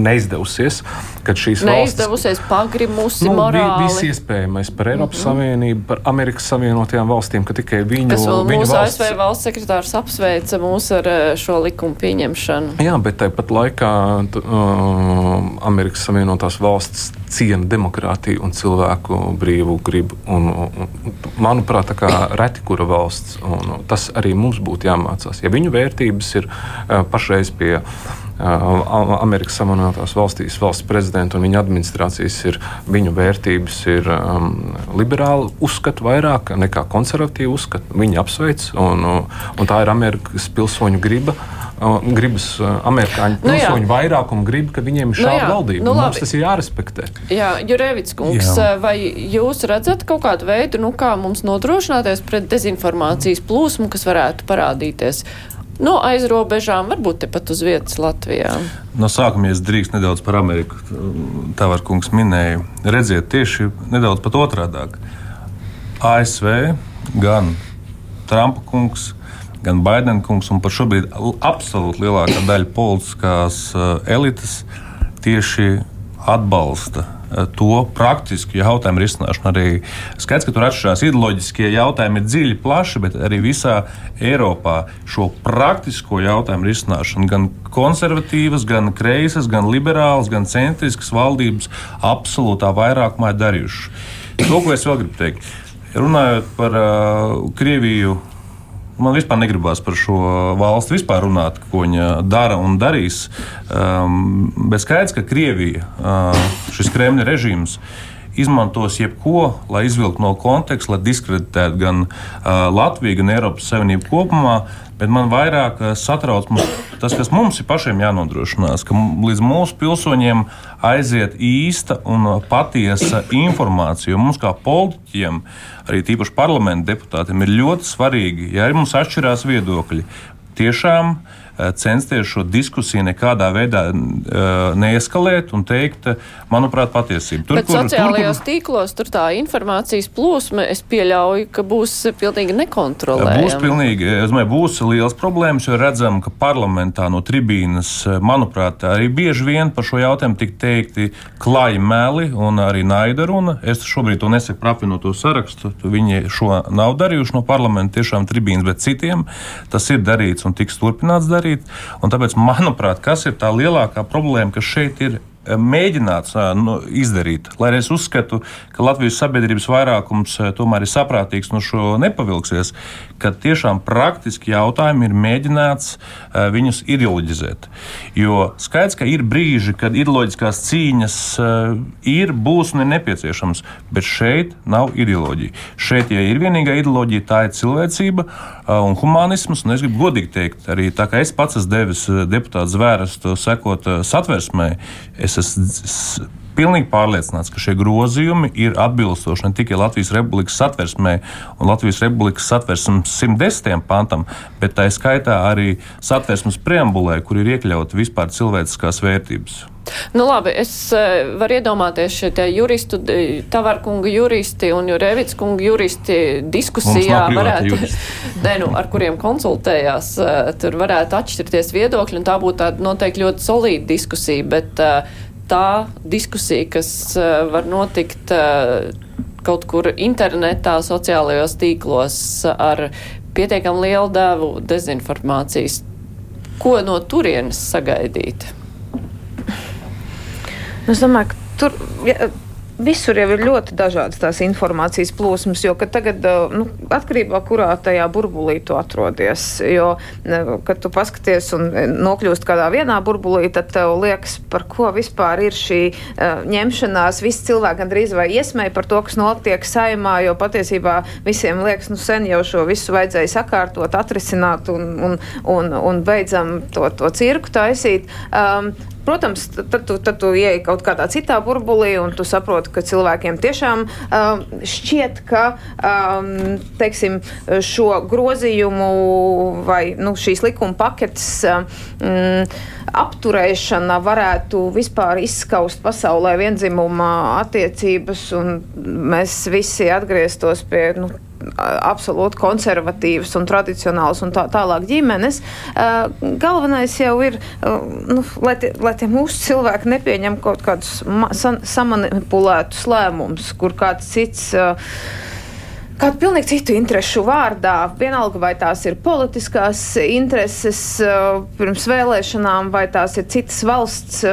neizdevusies, ka šīs neizdevusies valstis pagrimusi nu, morāli. Viss iespējamais par Eiropas mm -hmm. Savienību, par Amerikas Savienotajām valstīm, ka tikai viņu, Kas vēl mūsu valsts... ASV valsts sekretārs apsveica mūs ar šo likumu likumu pieņemšanu. Jā, bet tāpat laikā uh, Amerikas Savienotās valstis ciena demokrātiju un cilvēku brīvu gribu. Un, un, manuprāt, tā kā reti kura valsts, un tas arī mums būtu jāmācās. Ja viņu vērtības ir uh, pašreiz pie uh, Amerikas Savienotās valstīs valsts prezidenta un viņa administrācijas ir viņu vērtības ir um, liberāli uzskata vairāk nekā konservatīvi uzskata. Viņi apsveic, un, un tā ir Amerikas pilsoņu griba gribas amerikāņu pilsoņu nu, vairākumu grib, ka viņiem ir šāda nu, valdība. Nu, Mums tas ir jārespektē. Jā, Jurevits kungs, jā. vai jūs redzat kaut kādu veidu, nu, kā mums nodrošināties pret dezinformācijas plūsmu, kas varētu parādīties? No aiz robežām, varbūt tepat uz vietas Latvijā. No sākuma, ja drīkst nedaudz par Ameriku, tā var kungs minēja, redziet tieši nedaudz pat otrādāk. ASV gan Trumpa kungs, gan Baidenkungs, un par šobrīd absolūti lielākā daļa politiskās eh, elites tieši atbalsta eh, to praktisku jautājumu risināšanu. Arī skaidrs, ka tur atšķirās ideoloģiskie jautājumi, ir dziļi, plaši, bet arī visā Eiropā šo praktisko jautājumu risināšanu gan konservatīvas, gan kreisas, gan liberālas, gan centriskas valdības absolūtā vairākumā ir darījušas. To, ko es vēl gribu teikt, runājot par uh, Krieviju Man vispār negribās par šo valsti vispār runāt, ko viņa dara un darīs. Um, bet skaidrs, ka Krievija, uh, šis Kremļa režīms, izmantos jebko, lai izvilktu no konteksta, lai diskreditētu gan uh, Latviju, gan Eiropas Savienību kopumā. Bet man vairāk uh, satrauc tas, kas mums ir pašiem jānodrošinās, ka līdz mūsu pilsoņiem aiziet īsta un patiesa informācija. Jo mums kā politiķiem, arī tīpaši parlamenta deputātiem, ir ļoti svarīgi, ja arī mums atšķirās viedokļi, tiešām Eh, censties šo diskusiju nekādā veidā uh, neeskalēt un teikt, manuprāt, patiesību. Tur, Bet kur, sociālajos tur, kur... tīklos tur tā informācijas plūsma, es pieļauju, ka būs pilnīgi nekontrolējama. Būs pilnīgi, es domāju, būs liels problēmas, jo redzam, ka parlamentā no tribīnas, manuprāt, arī bieži vien par šo jautājumu tik teikti klāji meli un arī naida runa. Es šobrīd to nesaku par apvienoto sarakstu, viņi šo nav darījuši no parlamenta tiešām tribīnas, bet citiem tas ir darīts un tiks turpināts darīt darīt. Un tāpēc, manuprāt, kas ir tā lielākā problēma, kas šeit ir mēģināts nu, izdarīt. Lai arī es uzskatu, ka Latvijas sabiedrības vairākums tomēr ir saprātīgs no šo nepavilksies, ka tiešām praktiski jautājumi ir mēģināts viņus ideoloģizēt. Jo skaidrs, ka ir brīži, kad ideoloģiskās cīņas ir, būs un ir nepieciešams, bet šeit nav ideoloģija. Šeit, ja ir vienīgā ideoloģija, tā ir cilvēcība un humanisms, un es gribu godīgi teikt, arī tā kā es pats esmu devis deputātu zvērestu sekot satversmē, es es esmu pilnīgi pārliecināts, ka šie grozījumi ir atbilstoši ne tikai Latvijas Republikas satversmē un Latvijas Republikas satversmes 110. pantam, bet tā skaitā arī satversmes preambulē, kur ir iekļauti vispār cilvēciskās vērtības. Nu, labi, es uh, varu iedomāties šeit juristu, Tavarkunga juristi un Jurevits kunga juristi diskusijā varētu, ne, nu, ar kuriem konsultējās, uh, tur varētu atšķirties viedokļi, un tā būtu tāda noteikti ļoti solīda diskusija, bet uh, tā diskusija, kas var notikt kaut kur internetā, sociālajos tīklos ar pietiekami lielu devu dezinformācijas. Ko no turienes sagaidīt? Es domāju, ka tur. Ja, visur jau ir ļoti dažādas tās informācijas plūsmas, jo tagad, nu, atkarībā no kurā tajā burbulī tu atrodies, jo, kad tu paskaties un nokļūst kādā vienā burbulī, tad tev liekas, par ko vispār ir šī uh, ņemšanās. Visi cilvēki gandrīz vai iesmēja par to, kas notiek saimā, jo patiesībā visiem liekas, nu sen jau šo visu vajadzēja sakārtot, atrisināt un, un, un, un beidzam to, to cirku taisīt. Um, Protams, tad tu, tad tu ieej kaut kādā citā burbulī, un tu saproti, ka cilvēkiem tiešām um, šķiet, ka um, teiksim, šo grozījumu vai nu, šīs likuma paketes um, apturēšana varētu vispār izskaust pasaulē vienzimuma attiecības, un mēs visi atgrieztos pie nu, absolūti konservatīvas un tradicionālas un tā, tālāk ģimenes. Galvenais jau ir, nu, lai, tie, lai tie mūsu cilvēki nepieņem kaut kādus samanipulētus lēmumus, kur kāds cits kādu pilnīgi citu interesu vārdā. Vienalga, vai tās ir politiskās intereses pirms vēlēšanām, vai tās ir citas valsts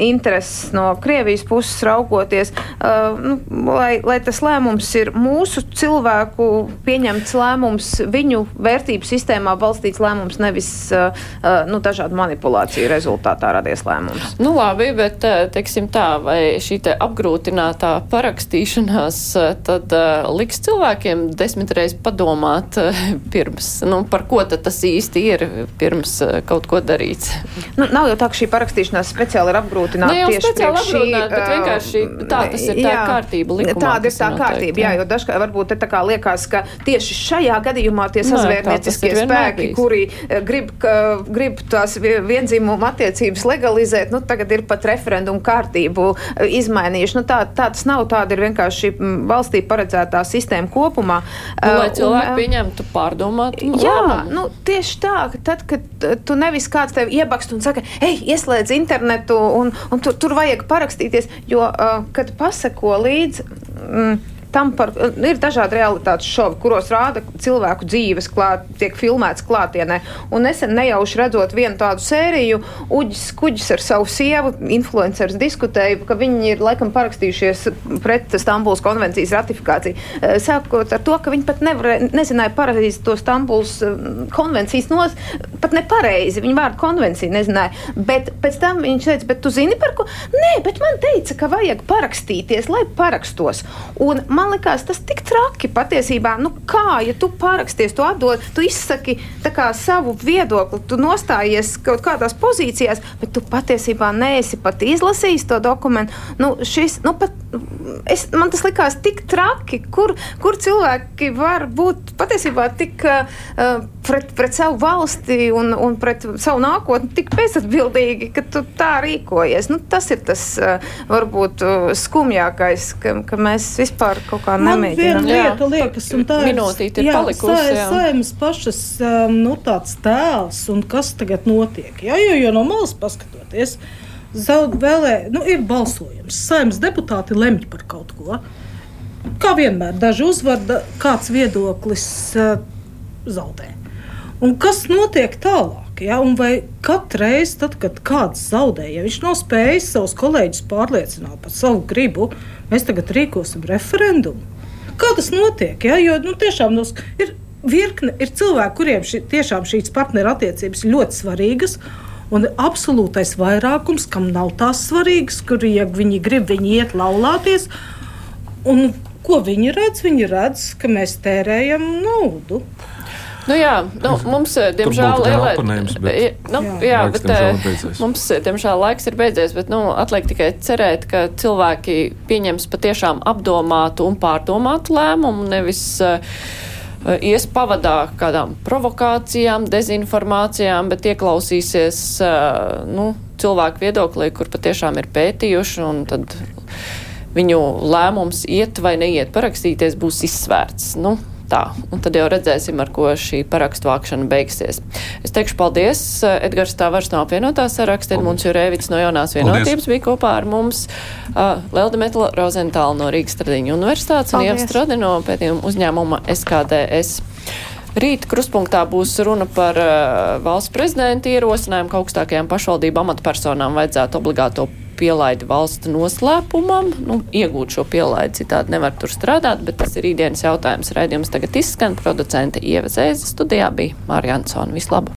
intereses no Krievijas puses raugoties, uh, nu, lai, lai tas lēmums ir mūsu cilvēku pieņemts lēmums, viņu vērtību sistēmā balstīts lēmums, nevis uh, uh, nu, dažādu manipulāciju rezultātā radies lēmums. Nu, labi, bet teiksim tā, vai šī te apgrūtinātā parakstīšanās tad liks cilvēkiem desmit reizes padomāt pirms, nu, par ko tad tas īsti ir pirms kaut ko darīts? Nu, nav jau tā, ka šī parakstīšanās speciāli ir apgrūtināta apgrūtināt ne, tieši priekš šī. Bet vienkārši tā tas ir tā jā, kārtība likumā. Tāda ir tā noteikti, kārtība, jā, jo dažkārt varbūt te tā kā liekas, ka tieši šajā gadījumā tie sazvērnieciskie spēki, kuri grib, ka, grib tās vienzīmuma attiecības legalizēt, nu tagad ir pat referendumu kārtību izmainījuši. Nu, tā, tā tas nav, tāda ir vienkārši valstī paredzētā sistēma kopumā. Nu, lai cilvēki pieņemtu pārdomāt. Jā, lēmumu. nu, tieši tā, tad, kad tu nevis kāds tev iebakst un saka, ej, ieslēdz internetu un, un tur, tur vajag parakstīties, jo, uh, kad pasako līdzi. Mm, tam par, ir dažādi realitātes šovi, kuros rāda cilvēku dzīves, klāt, tiek filmēts klātienē. Un nesen nejauši redzot vienu tādu sēriju, Uģis Kuģis ar savu sievu, influenceris diskutēja, ka viņi ir laikam parakstījušies pret Stambuls konvencijas ratifikāciju. Eh, sākot ar to, ka viņi pat nevar, nezināja pareizi to Stambuls eh, konvencijas nos, pat nepareizi, viņa vārdu konvenciju nezināja. Bet pēc tam viņš teica, bet tu zini par ko? Nē, bet man teica, ka vajag parakstīties, lai parakstos. Un man likās tas tik traki patiesībā. Nu, kā, ja tu pāraksties, tu atdod, tu izsaki kā, savu viedokli, tu nostājies kaut kādās pozīcijās, bet tu patiesībā neesi pat izlasījis to dokumentu. Nu, šis, nu, pat, es, man tas likās tik traki, kur, kur cilvēki var būt patiesībā tik uh, pret, pret savu valsti un, un pret savu nākotni tik bezatbildīgi, ka tu tā rīkojies. Nu, tas ir tas uh, varbūt uh, skumjākais, ka, ka mēs vispār kaut kā nemēģinām. Viena lieta liekas, un tā Minūtīte ir jā, palikusi. Jā, saimas pašas, um, nu, tāds tēls un kas tagad notiek. Jā, jo, jo no malas paskatoties, zaud vēlē, nu, ir balsojums. Saimas deputāti lemj par kaut ko. Kā vienmēr, daži uzvar, da, kāds viedoklis uh, zaudē. Un kas notiek tālāk? Ja? Un vai katru reizi, tad, kad kāds zaudē, ja viņš nav spējis savus kolēģus pārliecināt par savu gribu, mēs tagad rīkosim referendumu. Kā tas notiek? Ja? Jo nu, tiešām nos, ir virkne, ir cilvēki, kuriem ši, tiešām šīs partnerattiecības ļoti svarīgas. Un absolūtais vairākums, kam nav tās svarīgas, kur, ja viņi grib, viņi iet laulāties. Un ko viņi redz? Viņi redz, ka mēs tērējam naudu. Nu, jā, nu, mums, eh, diemžēl, lielai, bet, nu, jā, jā, laiks, bet diemžēl eh, mums, eh, diemžēl, laiks ir beidzies, bet, nu, atliek tikai cerēt, ka cilvēki pieņems patiešām apdomātu un pārdomātu lēmumu, nevis uh, ies pavadā kādām provokācijām, dezinformācijām, bet ieklausīsies uh, nu, cilvēku viedoklī, kur patiešām ir pētījuši, un tad viņu lēmums iet vai neiet parakstīties būs izsvērts. Nu, tā. Un tad jau redzēsim, ar ko šī parakstu vākšana beigsies. Es teikšu paldies. Edgars Tāvars no apvienotā saraksta, Edmunds Jurēvits no jaunās vienotības paldies. bija kopā ar mums. Uh, Lelda Metla Rozentāla no Rīgas Tradiņu universitātes un Ievs Strode no pētījuma uzņēmuma SKDS. Rīt kruspunktā būs runa par uh, valsts prezidenta ierosinājumu, ka augstākajām pašvaldību amatpersonām vajadzētu obligāto pielaidi valsts noslēpumam. Nu, iegūt šo pielaidi citādi nevar tur strādāt, bet tas ir rītdienas jautājums. Raidījums tagad izskan. Producente Ieva Zēza studijā bija Mārija Ansona. Vislabāk!